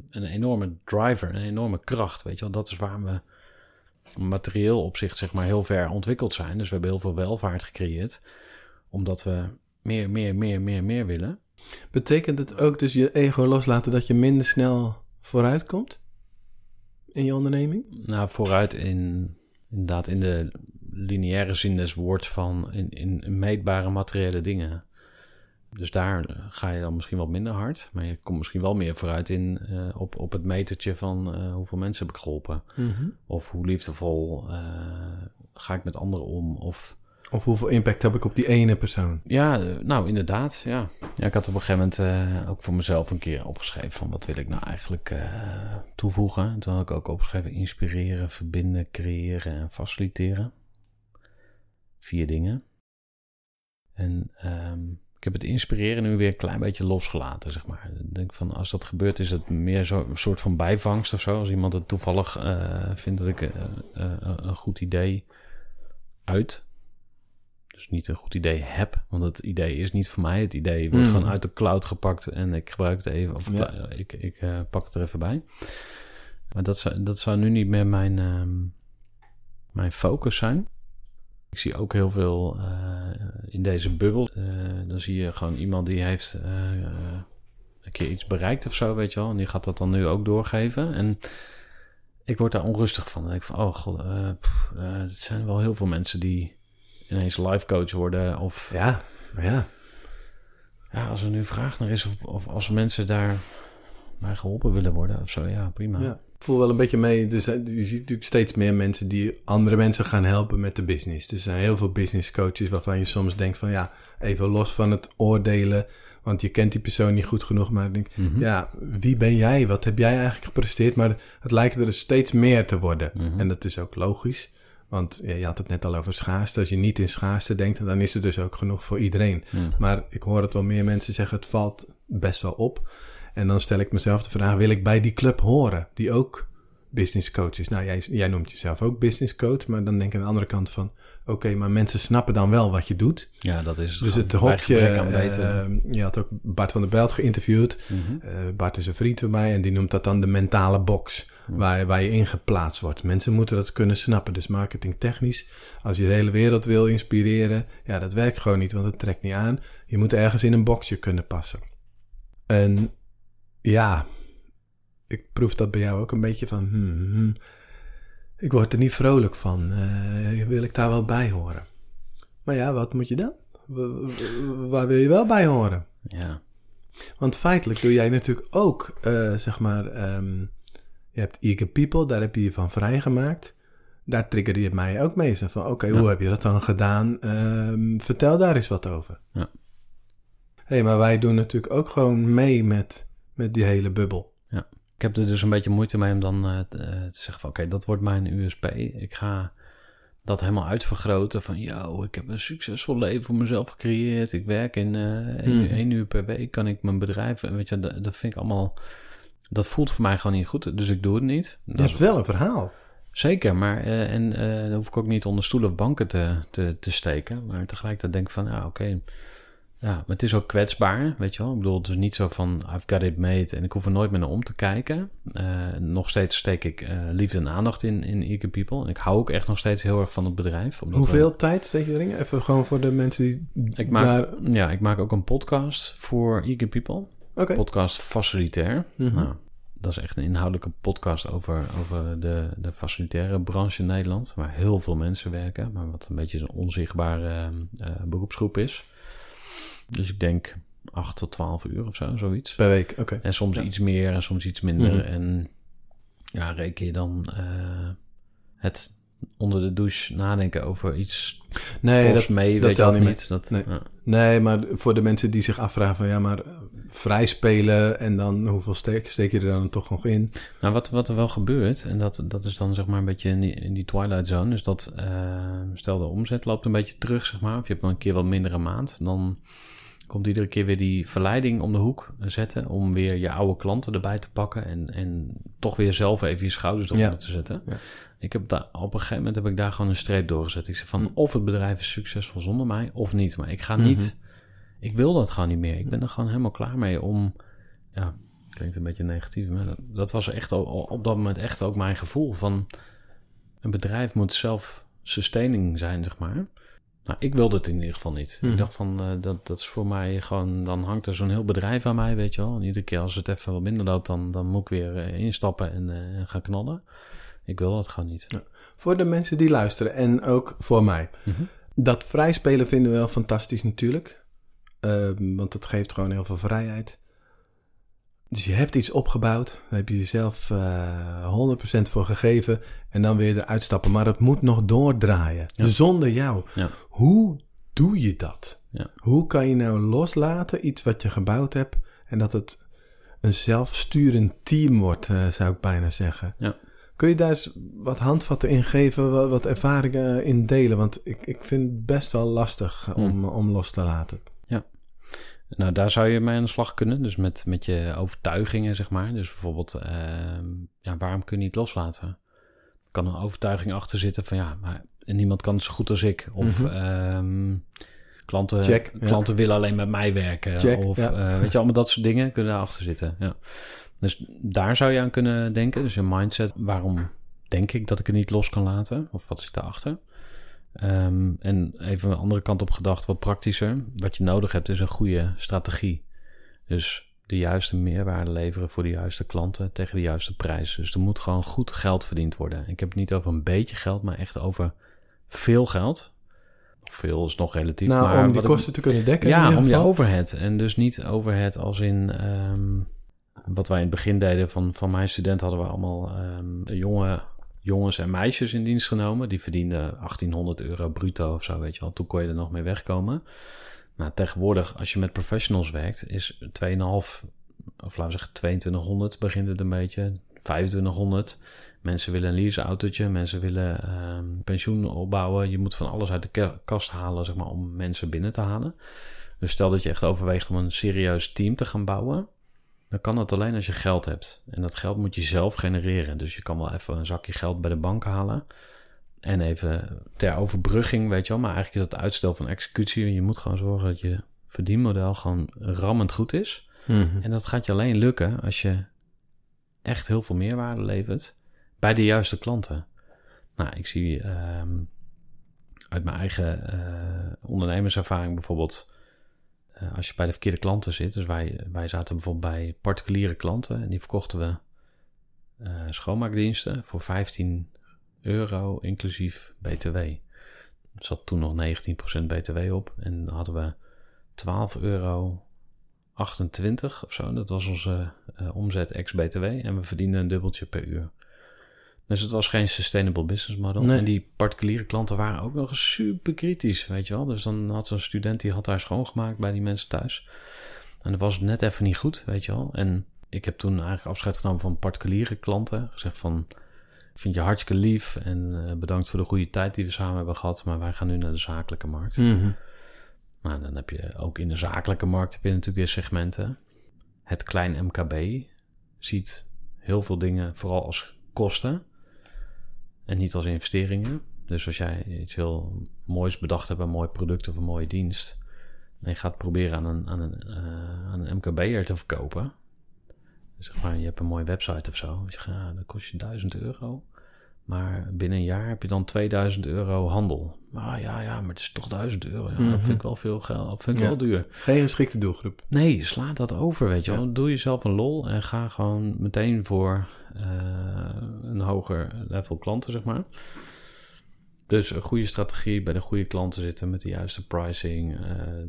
een enorme driver, een enorme kracht. Weet je wel, dat is waar we materieel opzicht zeg maar heel ver ontwikkeld zijn. Dus we hebben heel veel welvaart gecreëerd. Omdat we meer, meer, meer, meer, meer willen. Betekent het ook dus je ego loslaten dat je minder snel vooruit komt in je onderneming? Nou, vooruit in inderdaad in de lineaire zin des woords van in, in meetbare materiële dingen. Dus daar ga je dan misschien wat minder hard. Maar je komt misschien wel meer vooruit in eh, op, op het metertje van eh, hoeveel mensen heb ik geholpen. Of hoe liefdevol eh, ga ik met anderen om. Of Of hoeveel impact heb ik op die ene persoon? ja, nou inderdaad. Ja. ja, ik had op een gegeven moment eh, ook voor mezelf een keer opgeschreven van wat wil ik nou eigenlijk eh, toevoegen. En toen had ik ook opgeschreven inspireren, verbinden, creëren en faciliteren. Vier dingen. En ehm, ik heb het inspireren nu weer een klein beetje losgelaten, zeg maar. Ik denk van als dat gebeurt is het meer zo, een soort van bijvangst of zo. Als iemand het toevallig eh, vindt dat ik een goed idee uit dus niet een goed idee heb. Want het idee is niet van mij. Het idee wordt Mm. gewoon uit de cloud gepakt en ik gebruik het even. Of Ja. eh, ik, ik eh, pak het er even bij. Maar dat zou, dat zou nu niet meer mijn, ehm, mijn focus zijn. Ik zie ook heel veel eh, in deze bubbel. dan zie je gewoon iemand die heeft een keer iets bereikt of zo, weet je wel. En die gaat dat dan nu ook doorgeven. En ik word daar onrustig van. Dan denk ik van, oh god, pff, er zijn wel heel veel mensen die ineens life coach worden. Of Ja, ja. ja, als er nu vraag naar is of, of als mensen daar bij geholpen willen worden of zo, ja, prima. ja. Ik voel wel een beetje mee. Dus, je ziet natuurlijk steeds meer mensen die andere mensen gaan helpen met de business. Dus er zijn heel veel business coaches waarvan je soms denkt van ja, even los van het oordelen. Want je kent die persoon niet goed genoeg. Maar ik denk, Mhm. ja, wie ben jij? Wat heb jij eigenlijk gepresteerd? Maar het lijkt er dus steeds meer te worden. Mhm. En dat is ook logisch. Want ja, je had het net al over schaarste. Als je niet in schaarste denkt, dan is er dus ook genoeg voor iedereen. Ja. Maar ik hoor het wel meer mensen zeggen, het valt best wel op. En dan stel ik mezelf de vraag, wil ik bij die club horen? Die ook business coach is. Nou, jij, jij noemt jezelf ook business coach. Maar dan denk ik aan de andere kant van... Oké, maar mensen snappen dan wel wat je doet. Ja, dat is het. Dus het hokje... eh, je had ook Bart van der Belt geïnterviewd. Mhm. Eh, Bart is een vriend van mij en die noemt dat dan de mentale box. Waar, waar je in geplaatst wordt. Mensen moeten dat kunnen snappen. Dus marketingtechnisch, als je de hele wereld wil inspireren, ja, dat werkt gewoon niet, want het trekt niet aan. Je moet ergens in een boxje kunnen passen. En ja, ik proef dat bij jou ook een beetje van, hmm, hmm, ik word er niet vrolijk van. Eh, wil ik daar wel bij horen? Maar ja, wat moet je dan? Waar wil je wel bij horen? Ja. Want feitelijk doe jij natuurlijk ook, eh, zeg maar, ehm, je hebt Eager People, daar heb je je van vrijgemaakt. Daar triggerde je mij ook mee. Zo van, oké, Ja. hoe heb je dat dan gedaan? Ehm, vertel daar eens wat over. Ja. hey, maar wij doen natuurlijk ook gewoon mee met, met die hele bubbel. Ik heb er dus een beetje moeite mee om dan eh, te, eh, te zeggen van... oké, dat wordt mijn USP. Ik ga dat helemaal uitvergroten van... yo, ik heb een succesvol leven voor mezelf gecreëerd. Ik werk in eh één, Hmm. uur, één uur per week, kan ik mijn bedrijf... Weet je, dat, dat vind ik allemaal... Dat voelt voor mij gewoon niet goed, dus ik doe het niet. Je Dat is- hebt wel een verhaal. Zeker, maar eh, en dan hoef ik ook niet onder stoelen of banken te, te, te steken. Maar tegelijkertijd denk ik van, ja, oké. Ja, maar het is ook kwetsbaar, weet je wel. Ik bedoel, het is niet zo van, I've got it made en ik hoef er nooit meer naar om te kijken. Eh, nog steeds steek ik liefde en aandacht in, in Eager People. En ik hou ook echt nog steeds heel erg van het bedrijf. we- Hoeveel tijd steek je erin? Even gewoon voor de mensen die ik maak, daar... Ja, ik maak ook een podcast voor Eager People. Podcast Facilitair. Mhm. Nou, dat is echt een inhoudelijke podcast over, over de, de facilitaire branche in Nederland. Waar heel veel mensen werken, maar wat een beetje een onzichtbare eh, eh, beroepsgroep is. Dus ik denk 8 tot 12 uur of zo, zoiets. Per week, oké. En soms Ja. iets meer en soms iets minder. Mhm. En ja, reken je dan eh, het onder de douche nadenken over iets Nee, dat, mee, dat weet je telt niet. Dat, Nee. ja. Nee, maar voor de mensen die zich afvragen van ja, maar eh, vrij spelen en dan hoeveel steek, steek je er dan toch nog in? Nou, wat, wat er wel gebeurt, en dat, dat is dan zeg maar een beetje in die, in die twilight zone, is dat eh, stel de omzet loopt een beetje terug, zeg maar, of je hebt een keer wat mindere maand, dan komt iedere keer weer die verleiding om de hoek zetten om weer je oude klanten erbij te pakken en, en toch weer zelf even je schouders eronder Ja. te zetten. Ja. Ik heb daar, op een gegeven moment heb ik daar gewoon een streep doorgezet. Ik zeg van, Hm. of het bedrijf is succesvol zonder mij, of niet. Maar ik ga Mhm. niet, ik wil dat gewoon niet meer. Ik ben er gewoon helemaal klaar mee om, ja, klinkt een beetje negatief, maar dat, dat was echt op dat moment echt ook mijn gevoel van, een bedrijf moet self-sustaining zijn, zeg maar. Nou, ik wilde het in ieder geval niet. Mhm. Ik dacht van, eh, dat, dat is voor mij gewoon... Dan hangt er zo'n heel bedrijf aan mij, weet je wel. En iedere keer als het even wat minder loopt... dan, dan moet ik weer eh, instappen en, en gaan knallen. Ik wil dat gewoon niet. Voor de mensen die luisteren en ook voor mij. Mhm. Dat vrij spelen vinden we wel fantastisch natuurlijk. Ehm, want het geeft gewoon heel veel vrijheid. Dus je hebt iets opgebouwd. Daar heb je jezelf eh 100% voor gegeven. En dan weer eruit stappen. Maar het moet nog doordraaien. Ja. Zonder jou. Ja. Hoe doe je dat? Ja. Hoe kan je nou loslaten iets wat je gebouwd hebt. En dat het een zelfsturend team wordt, eh, zou ik bijna zeggen. Ja. Kun je daar eens wat handvatten in geven, wat, wat ervaringen in delen? Want ik, ik vind het best wel lastig Hmm. om, om los te laten. Nou, daar zou je mee aan de slag kunnen. Dus met, met je overtuigingen, zeg maar. Dus bijvoorbeeld, ehm, ja, waarom kun je niet loslaten? Er kan een overtuiging achter zitten van ja, maar niemand kan het zo goed als ik. Of Mhm. ehm, klanten, Check, ja. klanten willen alleen met mij werken. Check, of ja. eh, weet je, allemaal dat soort dingen kunnen daarachter zitten. Ja. Dus daar zou je aan kunnen denken. Dus je mindset, waarom denk ik dat ik het niet los kan laten? Of wat zit daarachter? Ehm, en even een andere kant op gedacht, wat praktischer. Wat je nodig hebt is een goede strategie. Dus de juiste meerwaarde leveren voor de juiste klanten tegen de juiste prijs. Dus er moet gewoon goed geld verdiend worden. Ik heb het niet over een beetje geld, maar echt over veel geld. Veel is nog relatief. nou, maar om die ik- kosten te kunnen dekken. ja, om je overhead. En dus niet overhead als in... ehm, wat wij in het begin deden van, van mijn student... hadden we allemaal ehm, jonge jongens en meisjes in dienst genomen. Die verdienden 1800 euro bruto of zo, weet je wel. Toen kon je er nog mee wegkomen. Nou, tegenwoordig, als je met professionals werkt... is 2,5, of laten we zeggen 2200 begint het een beetje. 2500. Mensen willen een leaseautootje. Mensen willen ehm, pensioen opbouwen. Je moet van alles uit de ka- kast halen, zeg maar, om mensen binnen te halen. Dus stel dat je echt overweegt om een serieus team te gaan bouwen. Dan kan dat alleen als je geld hebt. En dat geld moet je zelf genereren. Dus je kan wel even een zakje geld bij de bank halen. En even ter overbrugging, weet je wel. Maar eigenlijk is het uitstel van executie. Je moet gewoon zorgen dat je verdienmodel gewoon rammend goed is. Mhm. En dat gaat je alleen lukken als je echt heel veel meerwaarde levert bij de juiste klanten. Nou, ik zie ehm, uit mijn eigen eh, ondernemerservaring bijvoorbeeld, als je bij de verkeerde klanten zit. Dus wij, wij zaten bijvoorbeeld bij particuliere klanten en die verkochten we eh, schoonmaakdiensten voor 15 euro inclusief BTW. Er zat toen nog 19% BTW op en dan hadden we 12 euro 28 of zo. Dat was onze eh, omzet ex-BTW. En we verdienden een dubbeltje per uur. Dus het was geen sustainable business model. Nee. En die particuliere klanten waren ook nog eens super kritisch, weet je wel. Dus dan had zo'n student, die had daar schoongemaakt bij die mensen thuis. En dat was net even niet goed, weet je wel. En ik heb toen eigenlijk afscheid genomen van particuliere klanten. Gezegd van, vind je hartstikke lief en eh, bedankt voor de goede tijd die we samen hebben gehad. Maar wij gaan nu naar de zakelijke markt. Mhm. Nou, dan heb je ook in de zakelijke markt heb je natuurlijk weer segmenten. Het klein MKB ziet heel veel dingen vooral als kosten en niet als investeringen. Dus als jij iets heel moois bedacht hebt, een mooi product of een mooie dienst, en je gaat proberen aan een, aan een, eh, aan een MKB'er te verkopen, zeg maar, je hebt een mooie website of zo, je gaat, ja, dat kost je 1000 euro. Maar binnen een jaar heb je dan 2000 euro handel. Ah ja, ja, maar het is toch 1000 euro. Ja, Mhm. Dat vind ik wel veel geld. Dat vind ik Ja. wel duur. Geen geschikte doelgroep. Nee, sla dat over, weet je wel. Doe jezelf een lol en ga gewoon meteen voor een hoger level klanten, zeg maar. Dus een goede strategie, bij de goede klanten zitten met de juiste pricing. eh,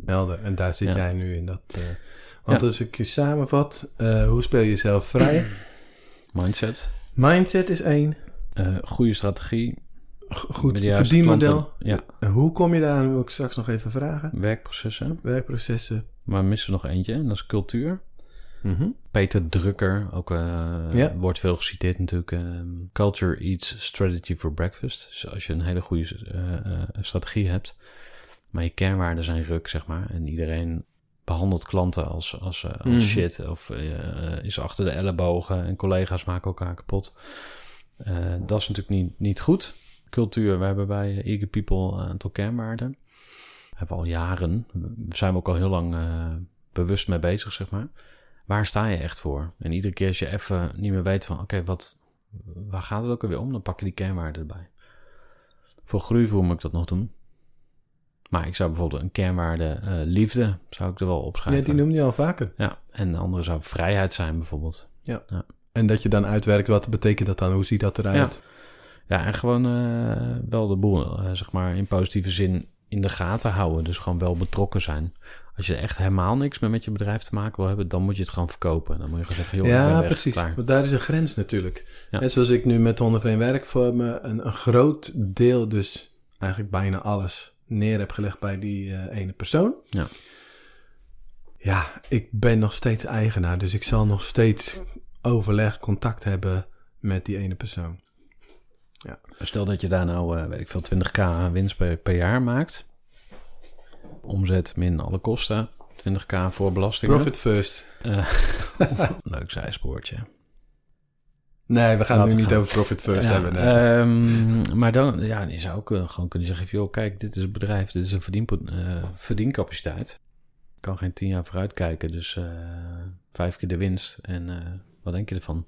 Helder. En daar zit Ja. jij nu in dat. eh, want Ja. als ik je samenvat, eh, hoe speel je jezelf vrij? *clears throat* mindset, Mindset is één. eh, goede strategie, G- Goed verdienmodel. Ja, En hoe kom je daar aan? Wil ik straks nog even vragen. werkprocessen. Werkprocessen. Maar we missen nog eentje, en dat is cultuur. Mhm. Peter Drucker, ook eh, Ja. wordt veel geciteerd natuurlijk. ehm, Culture eats strategy for breakfast. Dus als je een hele goede eh, eh, strategie hebt, maar je kernwaarden zijn ruk, zeg maar. En iedereen behandelt klanten als, als, als Mhm. shit of is achter de ellebogen en collega's maken elkaar kapot. Dat is natuurlijk niet, niet goed. Cultuur, we hebben bij Eager People een aantal kernwaarden. Hebben al jaren, zijn we ook al heel lang bewust mee bezig, zeg maar waar sta je echt voor? En iedere keer als je even niet meer weet van, oké, wat, waar gaat het ook alweer om? Dan pak je die kernwaarden erbij. Voor groeivoer moet ik dat nog doen. Maar ik zou bijvoorbeeld een kernwaarde eh, liefde, zou ik er wel Ja, opschrijven. die noemde je al vaker. Ja, en de andere zou vrijheid zijn bijvoorbeeld. En dat je dan uitwerkt, wat betekent dat dan? Hoe ziet dat eruit? Ja, en gewoon eh, wel de boel, eh, zeg maar, in positieve zin in de gaten houden. Dus gewoon wel betrokken zijn. Als je echt helemaal niks meer met je bedrijf te maken wil hebben, dan moet je het gewoon verkopen. Dan moet je gewoon zeggen, joh, ik ben Ja, weg, precies. klaar. Want daar is een grens natuurlijk. Ja. Net zoals ik nu met 101 werk voor me een, een groot deel, dus eigenlijk bijna alles, neer heb gelegd bij die eh, ene persoon. Ja. Ja, ik ben nog steeds eigenaar, dus ik zal nog steeds overleg, contact hebben met die ene persoon. Stel dat je daar nou, eh, weet ik veel, 20k winst per, per jaar maakt. Omzet min alle kosten. 20k voor belastingen. Profit first. Eh, *laughs* leuk zijspoortje. Nee, we gaan Laten het nu niet over profit first Ja, hebben. nee. ehm, maar dan, ja, je zou ook eh, gewoon kunnen zeggen: joh, kijk, dit is een bedrijf, dit is een verdienpo- eh, verdiencapaciteit. Ik kan geen tien jaar vooruit kijken, dus vijf keer de winst. En wat denk je ervan?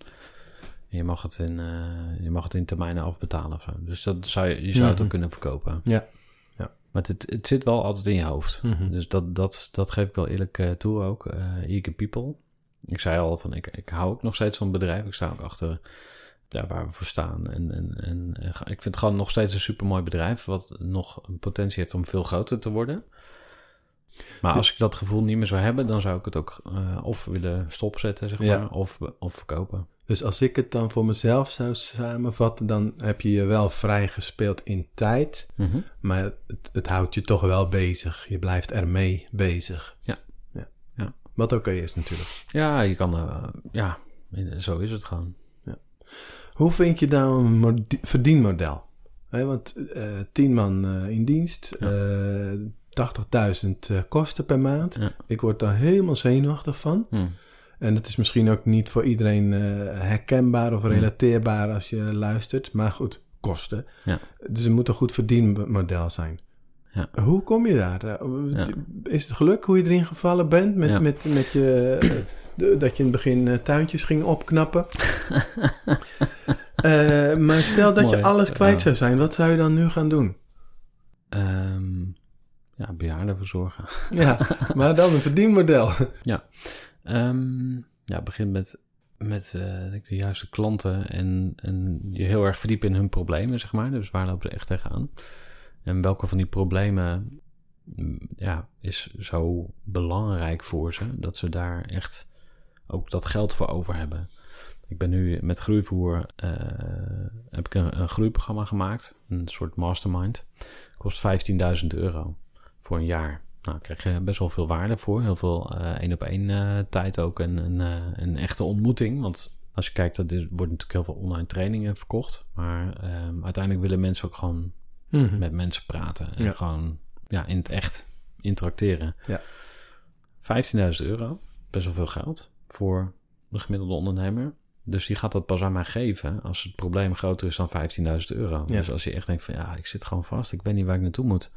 Je mag het in, eh, je mag het in termijnen afbetalen of zo. Dus dat zou je, je zou het Mhm. ook kunnen verkopen. Ja. Maar het, het zit wel altijd in je hoofd. Mhm. Dus dat, dat, dat geef ik wel eerlijk eh, toe ook. eh eager people. Ik zei al van, ik, ik hou ook nog steeds van het bedrijf. Ik sta ook achter ja, waar we voor staan. En, en, en eh, ik vind het gewoon nog steeds een supermooi bedrijf... wat nog een potentie heeft om veel groter te worden. Maar als ik dat gevoel niet meer zou hebben... dan zou ik het ook of willen stopzetten, zeg Ja. maar... of, of verkopen. Dus als ik het dan voor mezelf zou samenvatten, dan heb je je wel vrij gespeeld in tijd. Mhm. Maar het, het houdt je toch wel bezig. Je blijft ermee bezig. Ja. ja. Ja. Wat oké is natuurlijk. Ja, je kan... eh, ja, zo is het gewoon. Hoe vind je nou een verdienmodel? Want eh tien man eh, in dienst, Ja. eh 80.000 eh, kosten per maand. Ja. Ik word daar helemaal zenuwachtig van. Hm. En het is misschien ook niet voor iedereen eh, herkenbaar of relateerbaar als je luistert. Maar goed, kosten. Ja. Dus het moet een goed verdienmodel zijn. Ja. Hoe kom je daar? Eh, Ja. Is het geluk hoe je erin gevallen bent met, Ja. met, met je, dat je in het begin eh, tuintjes ging opknappen? *laughs* Maar stel dat Mooi. je alles kwijt Ja. zou zijn, wat zou je dan nu gaan doen? Ehm, ja, bejaardenverzorgen. Ja, *laughs* maar dan een verdienmodel. Ehm, ja, begin met, met eh, de juiste klanten en, en je heel erg verdiepen in hun problemen, zeg maar. Dus waar lopen ze echt tegenaan? En welke van die problemen mm, ja, is zo belangrijk voor ze, dat ze daar echt ook dat geld voor over hebben. Ik ben nu met groeivoer, eh, heb ik een, een groeiprogramma gemaakt, een soort mastermind. Kost 15.000 euro voor een jaar. Nou, daar krijg je best wel veel waarde voor. Heel veel eh, één op één eh, tijd ook en een, eh, een echte ontmoeting. Want als je kijkt, er worden natuurlijk heel veel online trainingen verkocht. Maar ehm, uiteindelijk willen mensen ook gewoon Mhm. met mensen praten. En Ja. gewoon ja, in het echt interacteren. Ja. 15.000 euro, best wel veel geld voor de gemiddelde ondernemer. Dus die gaat dat pas aan mij geven als het probleem groter is dan 15.000 euro. Ja. Dus als je echt denkt van ja, ik zit gewoon vast, ik weet niet waar ik naartoe moet.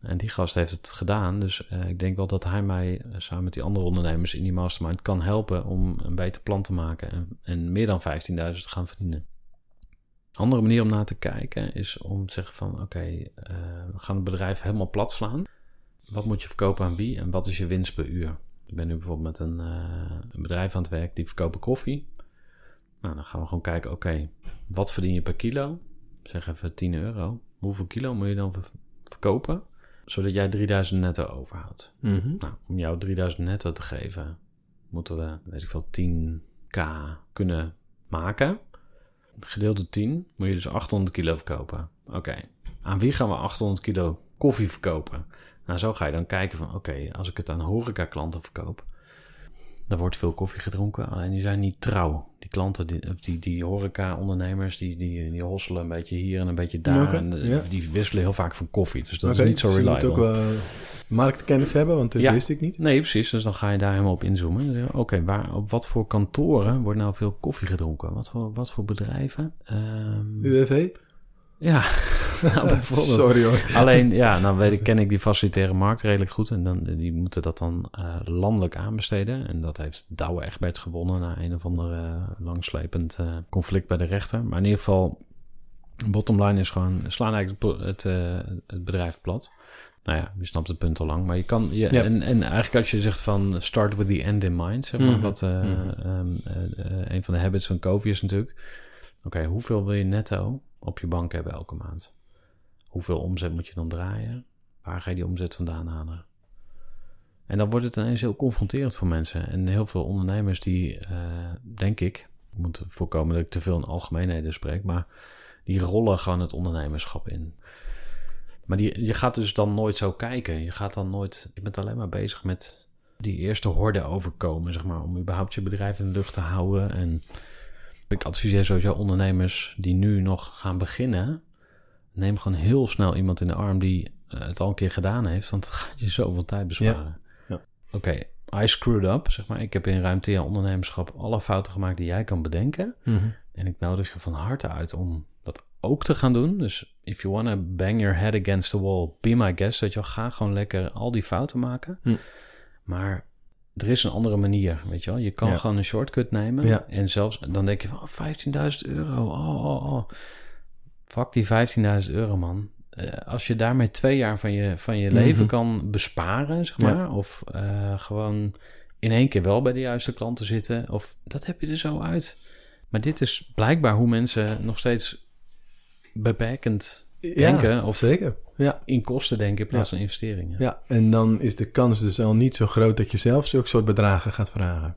En die gast heeft het gedaan. Dus eh, ik denk wel dat hij mij eh, samen met die andere ondernemers in die mastermind kan helpen om een beter plan te maken en, en meer dan 15.000 te gaan verdienen. Andere manier om naar te kijken is om te zeggen van oké, eh, we gaan het bedrijf helemaal plat slaan. Wat moet je verkopen aan wie en wat is je winst per uur? Ik ben nu bijvoorbeeld met een, een bedrijf aan het werk die verkopen koffie. Nou, dan gaan we gewoon kijken, oké, wat verdien je per kilo? Zeg even 10 euro. Hoeveel kilo moet je dan ver- verkopen? Zodat jij 3000 netto overhoudt. Mhm. Nou, om jou 3000 netto te geven, moeten we, weet ik veel, 10k kunnen maken. Gedeeld door 10 moet je dus 800 kilo verkopen. Oké, aan wie gaan we 800 kilo koffie verkopen? Nou, zo ga je dan kijken van, oké, als ik het aan horeca-klanten verkoop, dan wordt veel koffie gedronken, alleen die zijn niet trouw. Die klanten, die, die, die horeca-ondernemers, die, die, die hosselen een beetje hier en een beetje daar. En eh, ja. die wisselen heel vaak van koffie, dus dat is niet zo dus je reliable. moet ook wel marktkennis hebben, want dat Ja. wist ik niet. Nee, precies. Dus dan ga je daar helemaal op inzoomen. Oké, waar op wat voor kantoren wordt nou veel koffie gedronken? Wat voor, wat voor bedrijven? Ehm, UWV? Ja, *laughs* nou, bijvoorbeeld. Sorry hoor. Alleen, ja, nou weet ik, ken ik die facilitaire markt redelijk goed. En dan, die moeten dat dan eh, landelijk aanbesteden. En dat heeft Douwe Egberts gewonnen na een of ander eh, langslepend eh, conflict bij de rechter. Maar in ieder geval, Bottom line is gewoon, slaan eigenlijk het, het, het bedrijf plat. Nou ja, je snapt het punt al lang. Maar je kan, je, en, en eigenlijk als je zegt van start with the end in mind, zeg maar, Mhm. wat Mhm. ehm, eh, eh, een van de habits van Covey is natuurlijk. Oké, hoeveel wil je netto op je bank hebben elke maand? Hoeveel omzet moet je dan draaien? Waar ga je die omzet vandaan halen? En dan wordt het ineens heel confronterend voor mensen. En heel veel ondernemers die, eh, denk ik, ik moet voorkomen dat ik te veel in algemeenheden spreek, maar die rollen gewoon het ondernemerschap in. Maar die, je gaat dus dan nooit zo kijken. Je gaat dan nooit, je bent alleen maar bezig met die eerste horde overkomen, zeg maar, om überhaupt je bedrijf in de lucht te houden. En ik adviseer sowieso ondernemers die nu nog gaan beginnen, neem gewoon heel snel iemand in de arm die eh, het al een keer gedaan heeft, want dan gaat je zoveel tijd besparen. Ja. Oké, I screwed up, zeg maar. Ik heb in ruim 10 jaar ondernemerschap alle fouten gemaakt die jij kan bedenken. Mhm. En ik nodig je van harte uit om dat ook te gaan doen. Dus if you wanna bang your head against the wall, be my guest. Dat je wel, ga gewoon lekker al die fouten maken. Hm. Maar er is een andere manier, weet je wel. Je kan Ja. gewoon een shortcut nemen. Ja. En zelfs, dan denk je van, oh, 15.000 euro. Oh, oh, oh. Fuck die 15.000 euro, man. Eh, als je daarmee twee jaar van je, van je Mhm. leven kan besparen, zeg Ja. maar. Of eh, gewoon in één keer wel bij de juiste klanten zitten. Of dat heb je er zo uit. Maar dit is blijkbaar hoe mensen nog steeds beperkend denken. Ja, of zeker. Ja. in kosten denken in plaats van investeringen. ja, en dan is de kans dus al niet zo groot dat je zelf zulke soort bedragen gaat vragen.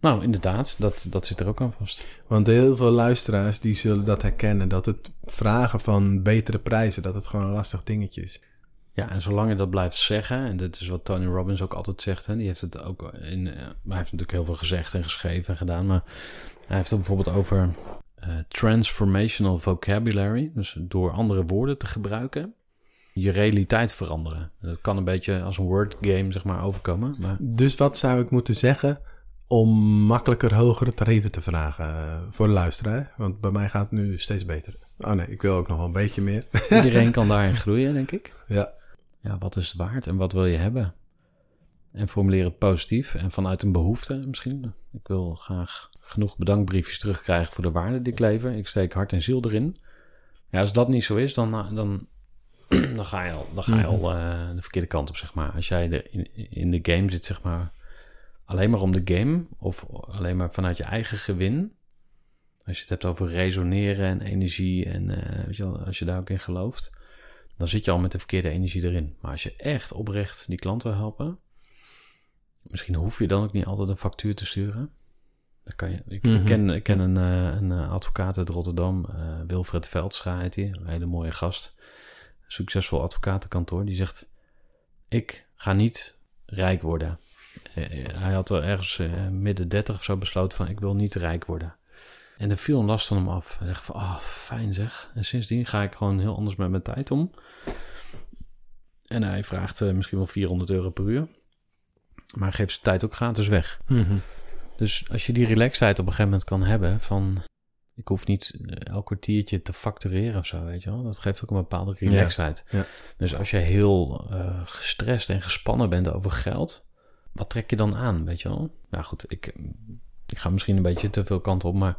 Nou, inderdaad, dat, dat zit er ook aan vast. Want heel veel luisteraars die zullen dat herkennen, dat het vragen van betere prijzen, dat het gewoon een lastig dingetje is. Ja, en zolang je dat blijft zeggen, en dit is wat Tony Robbins ook altijd zegt, hè, die heeft het ook in, eh, hij heeft natuurlijk heel veel gezegd en geschreven en gedaan, maar hij heeft het bijvoorbeeld over eh, transformational vocabulary, dus door andere woorden te gebruiken, je realiteit veranderen. Dat kan een beetje als een word game, zeg maar, overkomen, maar Dus wat zou ik moeten zeggen om makkelijker hogere tarieven te vragen eh, voor de luisteraar? Want bij mij gaat het nu steeds beter. Oh nee, ik wil ook nog wel een beetje meer. iedereen *laughs* kan daarin groeien, denk ik. ja. Ja, wat is het waard en wat wil je hebben? En formuleer het positief en vanuit een behoefte misschien. Ik wil graag genoeg bedankbriefjes terugkrijgen voor de waarde die ik lever. Ik steek hart en ziel erin. Ja, als dat niet zo is, dan, dan, *clears throat* dan ga je al, dan ga je al eh, de verkeerde kant op, zeg maar. Als jij de, in, in de game zit, zeg maar, alleen maar om de game... of alleen maar vanuit je eigen gewin... Als je het hebt over resoneren en energie en eh, weet je wel, als je daar ook in gelooft dan zit je al met de verkeerde energie erin. Maar als je echt oprecht die klant wil helpen, misschien hoef je dan ook niet altijd een factuur te sturen. Dan kan je, ik, Mhm. ken, ik ken een, eh, een eh, advocaat uit Rotterdam, eh, Wilfred Veldscha heet hij, een hele mooie gast, succesvol advocatenkantoor, die zegt, ik ga niet rijk worden. Hij had er ergens eh, midden dertig of zo besloten van, ik wil niet rijk worden. En er viel een last van hem af. Hij dacht van, ah, fijn zeg. En sindsdien ga ik gewoon heel anders met mijn tijd om. En hij vraagt misschien wel 400 euro per uur. Maar geeft zijn tijd ook gratis weg. Mhm. Dus als je die relaxedheid op een gegeven moment kan hebben van... Ik hoef niet eh, elk kwartiertje te factureren of zo, weet je wel. Dat geeft ook een bepaalde relaxedheid. ja. Dus als je heel eh, gestrest en gespannen bent over geld... Wat trek je dan aan, weet je wel? Nou goed, ik, ik ga misschien een beetje te veel kant op, maar...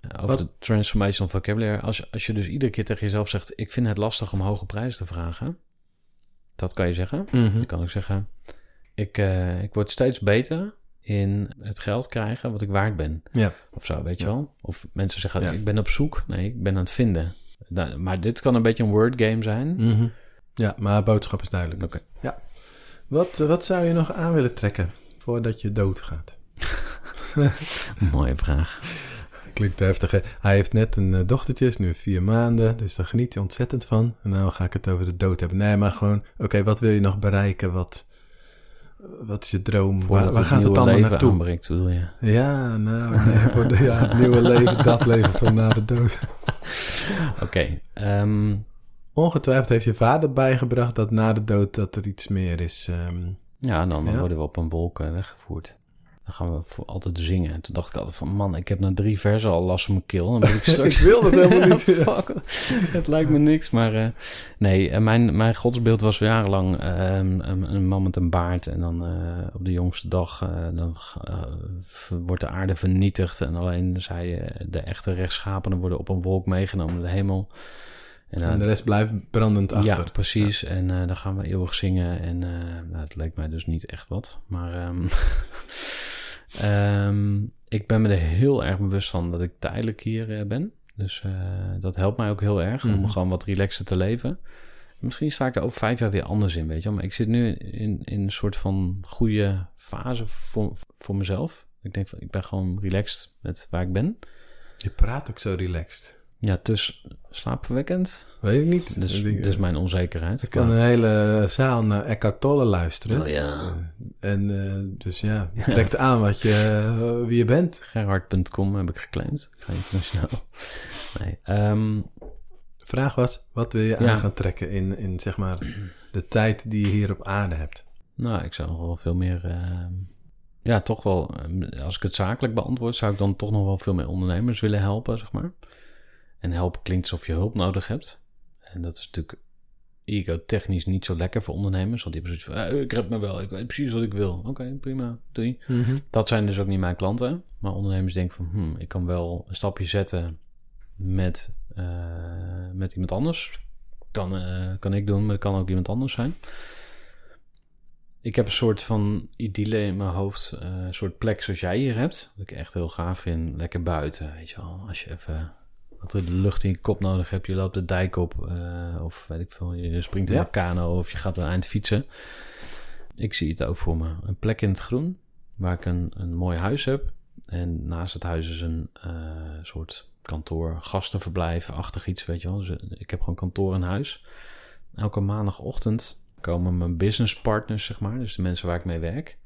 Ja, over Wat- de transformational vocabulary. Als, je- als je dus iedere keer tegen jezelf zegt... ik vind het lastig om hoge prijzen te vragen... dat kan je zeggen. Je kan ook zeggen... ik, eh, ik word steeds beter in het geld krijgen wat ik waard ben. Ja. Of zo, weet je Ja. wel? Of mensen zeggen... Ja. ik ben op zoek. Nee, ik ben aan het vinden. Nou, maar dit kan een beetje een word game zijn. Mhm. Ja, maar boodschap is duidelijk. Oké. Wat, wat zou je nog aan willen trekken voordat je doodgaat? *laughs* Mooie vraag. Klinkt heftig, hè? Hij heeft net een eh, dochtertje, is nu vier maanden, dus daar geniet hij ontzettend van. En nou ga ik het over de dood hebben. Nee, maar gewoon, oké, wat wil je nog bereiken? Wat, wat is je droom? Voordat Waar, waar gaat het allemaal leven naartoe? aanbreekt, bedoel je? Ja, nou, nee, voor de, ja, het nieuwe leven, dat leven van na de dood. *laughs* Oké. ehm, Ongetwijfeld heeft je vader bijgebracht dat na de dood dat er iets meer is. ehm, ja, dan, dan Ja. worden we op een wolk eh, weggevoerd. Dan gaan we voor altijd zingen. En toen dacht ik altijd van, man, ik heb na drie versen al last van mijn keel. Dan ben ik *laughs* straks... ik wil dat helemaal *laughs* niet. Fuck, het lijkt me niks. Maar eh, nee, mijn, mijn godsbeeld was jarenlang eh, een, een man met een baard. En dan eh, op de jongste dag eh, dan, wordt de aarde vernietigd. En alleen zij, de echte rechtsschapenen worden op een wolk meegenomen naar de hemel. En, En de rest blijft brandend achter. ja, precies. En dan gaan we eeuwig zingen. En nou, het leek mij dus niet echt wat. Maar ehm, *laughs* ehm, ik ben me er heel erg bewust van dat ik tijdelijk hier eh, ben. Dus eh, dat helpt mij ook heel erg om Mhm. gewoon wat relaxer te leven. Misschien sta ik er over vijf jaar weer anders in, weet je wel. Maar ik zit nu in, in een soort van goede fase voor, voor mezelf. Ik denk van, ik ben gewoon relaxed met waar ik ben. Je praat ook zo relaxed. Ja, dus slaapverwekkend. Weet ik niet. Dus, ik, dus mijn onzekerheid. ik kan een hele zaal naar Eckhart Tolle luisteren. Oh ja. Eh, En eh, dus ja, *laughs* je trekt aan wat je, eh, wie je bent. Gerhard.com heb ik geclaimd. Ik ga internationaal. Nee. ehm, De vraag was, wat wil je Ja. aan gaan trekken in, in zeg maar de tijd die je hier op aarde hebt? nou, ik zou nog wel veel meer... ehm, ja, toch wel... als ik het zakelijk beantwoord... zou ik dan toch nog wel veel meer ondernemers willen helpen, zeg maar. En helpen klinkt alsof je hulp nodig hebt. En dat is natuurlijk ego-technisch niet zo lekker voor ondernemers. Want die hebben zoiets van... "Eh, ik red me wel, ik weet precies wat ik wil. Oké, prima, doei. Dat zijn dus ook niet mijn klanten. Maar ondernemers denken van, hmm, ik kan wel een stapje zetten met, eh, met iemand anders. Kan, eh, kan ik doen, maar het kan ook iemand anders zijn. Ik heb een soort van idylle in mijn hoofd. een soort plek zoals jij hier hebt. Wat ik echt heel gaaf vind. Lekker buiten, weet je wel. Als je even wat de lucht in je kop nodig hebt. Je loopt de dijk op. eh, of weet ik veel. Je springt in Ja. een kano. Of je gaat een eind fietsen. Ik zie het ook voor me. Een plek in het groen. Waar ik een, een mooi huis heb. En naast het huis is een eh, soort kantoor, gastenverblijf, achtig iets, weet je wel. Dus eh, ik heb gewoon kantoor in huis. Elke maandagochtend komen mijn businesspartners, zeg maar. Dus de mensen waar ik mee werk.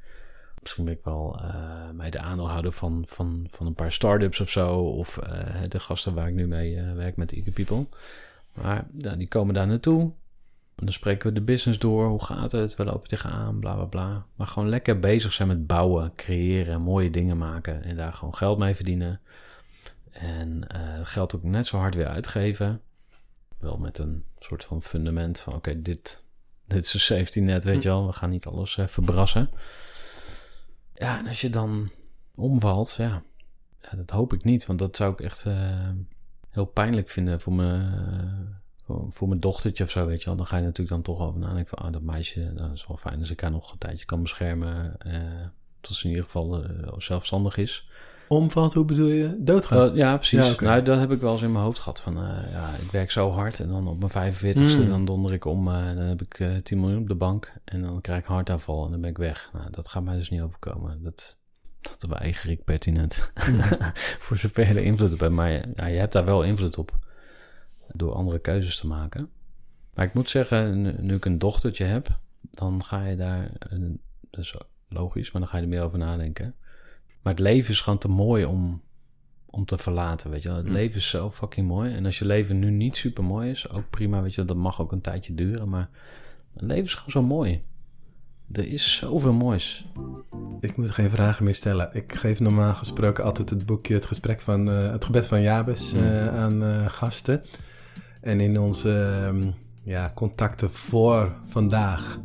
Misschien ben ik wel eh mij de aandeelhouder van, van, van een paar start-ups of zo. Of eh, de gasten waar ik nu mee eh, werk met Eager People. Maar die komen daar naartoe. En dan spreken we de business door. Hoe gaat het? We lopen tegenaan, bla bla bla. Maar gewoon lekker bezig zijn met bouwen, creëren, mooie dingen maken. En daar gewoon geld mee verdienen. En geld ook net zo hard weer uitgeven. Wel met een soort van fundament van: oké, dit, dit is een safety net, weet je wel. We gaan niet alles verbrassen. Ja, en als je dan omvalt, ja, ja, dat hoop ik niet. Want dat zou ik echt eh, heel pijnlijk vinden voor mijn, eh, voor, mijn dochtertje of zo, weet je wel. Dan ga je natuurlijk dan toch over nadenken van... ah, dat meisje, dat is wel fijn als ik haar nog een tijdje kan beschermen... eh, tot ze in ieder geval zelfstandig is. Omvalt, hoe bedoel je? Doodgaat? Dat- ja, precies. Ja. Nou, dat heb ik wel eens in mijn hoofd gehad. Van, eh, ja, ik werk zo hard en dan op mijn 45ste, Mm. dan donder ik om. eh, dan heb ik eh 10 miljoen op de bank en dan krijg ik hartaanval en dan ben ik weg. Nou, dat gaat mij dus niet overkomen. Dat, dat weiger ik pertinent. *laughs* Voor zover je er invloed op hebt. Maar ja, je hebt daar wel invloed op door andere keuzes te maken. Maar ik moet zeggen, nu, ik een dochtertje heb, dan ga je daar, dat is logisch, maar dan ga je er meer over nadenken. Maar het leven is gewoon te mooi om, om te verlaten, weet je wel. Het Mm. leven is zo fucking mooi. En als je leven nu niet super mooi is, ook prima, weet je wel. Dat mag ook een tijdje duren, maar het leven is gewoon zo mooi. Er is zoveel moois. Ik moet geen vragen meer stellen. Ik geef normaal gesproken altijd het boekje Het gesprek van eh, het gebed van Jabes eh, Mm. aan eh, gasten. En in onze ehm, ja, contacten voor vandaag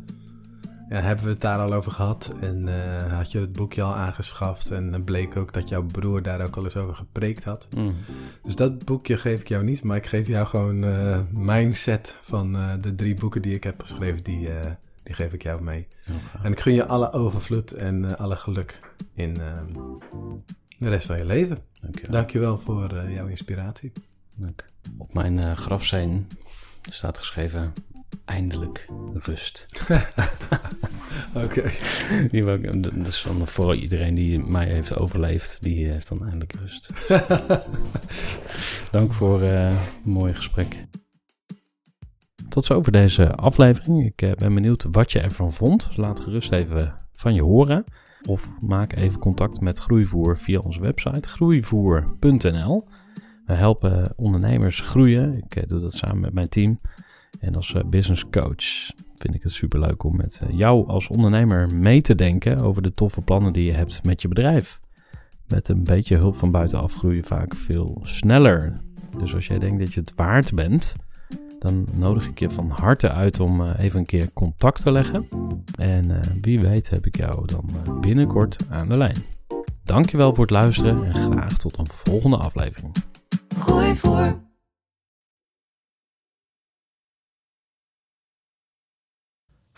ja, hebben we het daar al over gehad. En eh, had je het boekje al aangeschaft. En dan bleek ook dat jouw broer daar ook al eens over gepreekt had. Mm. Dus dat boekje geef ik jou niet, maar ik geef jou gewoon eh, mijn set van eh, de drie boeken die ik heb geschreven. Die, eh, die geef ik jou mee. En ik gun je alle overvloed en eh, alle geluk in eh, de rest van je leven. Dankjewel. Dankjewel voor eh, jouw inspiratie. Dank. Op mijn eh, grafsteen staat geschreven... Eindelijk rust. *laughs* Oké. *laughs* Ik- dat is dan voor iedereen die mij heeft overleefd. Die heeft dan eindelijk rust. *laughs* Dank voor eh, een mooi gesprek. Tot zover deze aflevering. Ik eh, ben benieuwd wat je ervan vond. Laat gerust even van je horen. Of maak even contact met Groeivoer via onze website groeivoer.nl. We helpen ondernemers groeien. Ik eh, doe dat samen met mijn team en als eh, business coach. vind ik het superleuk om met eh, jou als ondernemer mee te denken over de toffe plannen die je hebt met je bedrijf. Met een beetje hulp van buitenaf groei je vaak veel sneller. Dus als jij denkt dat je het waard bent, dan nodig ik je van harte uit om eh, even een keer contact te leggen. En wie weet heb ik jou dan binnenkort aan de lijn. Dankjewel voor het luisteren en graag tot een volgende aflevering. Gooi voor.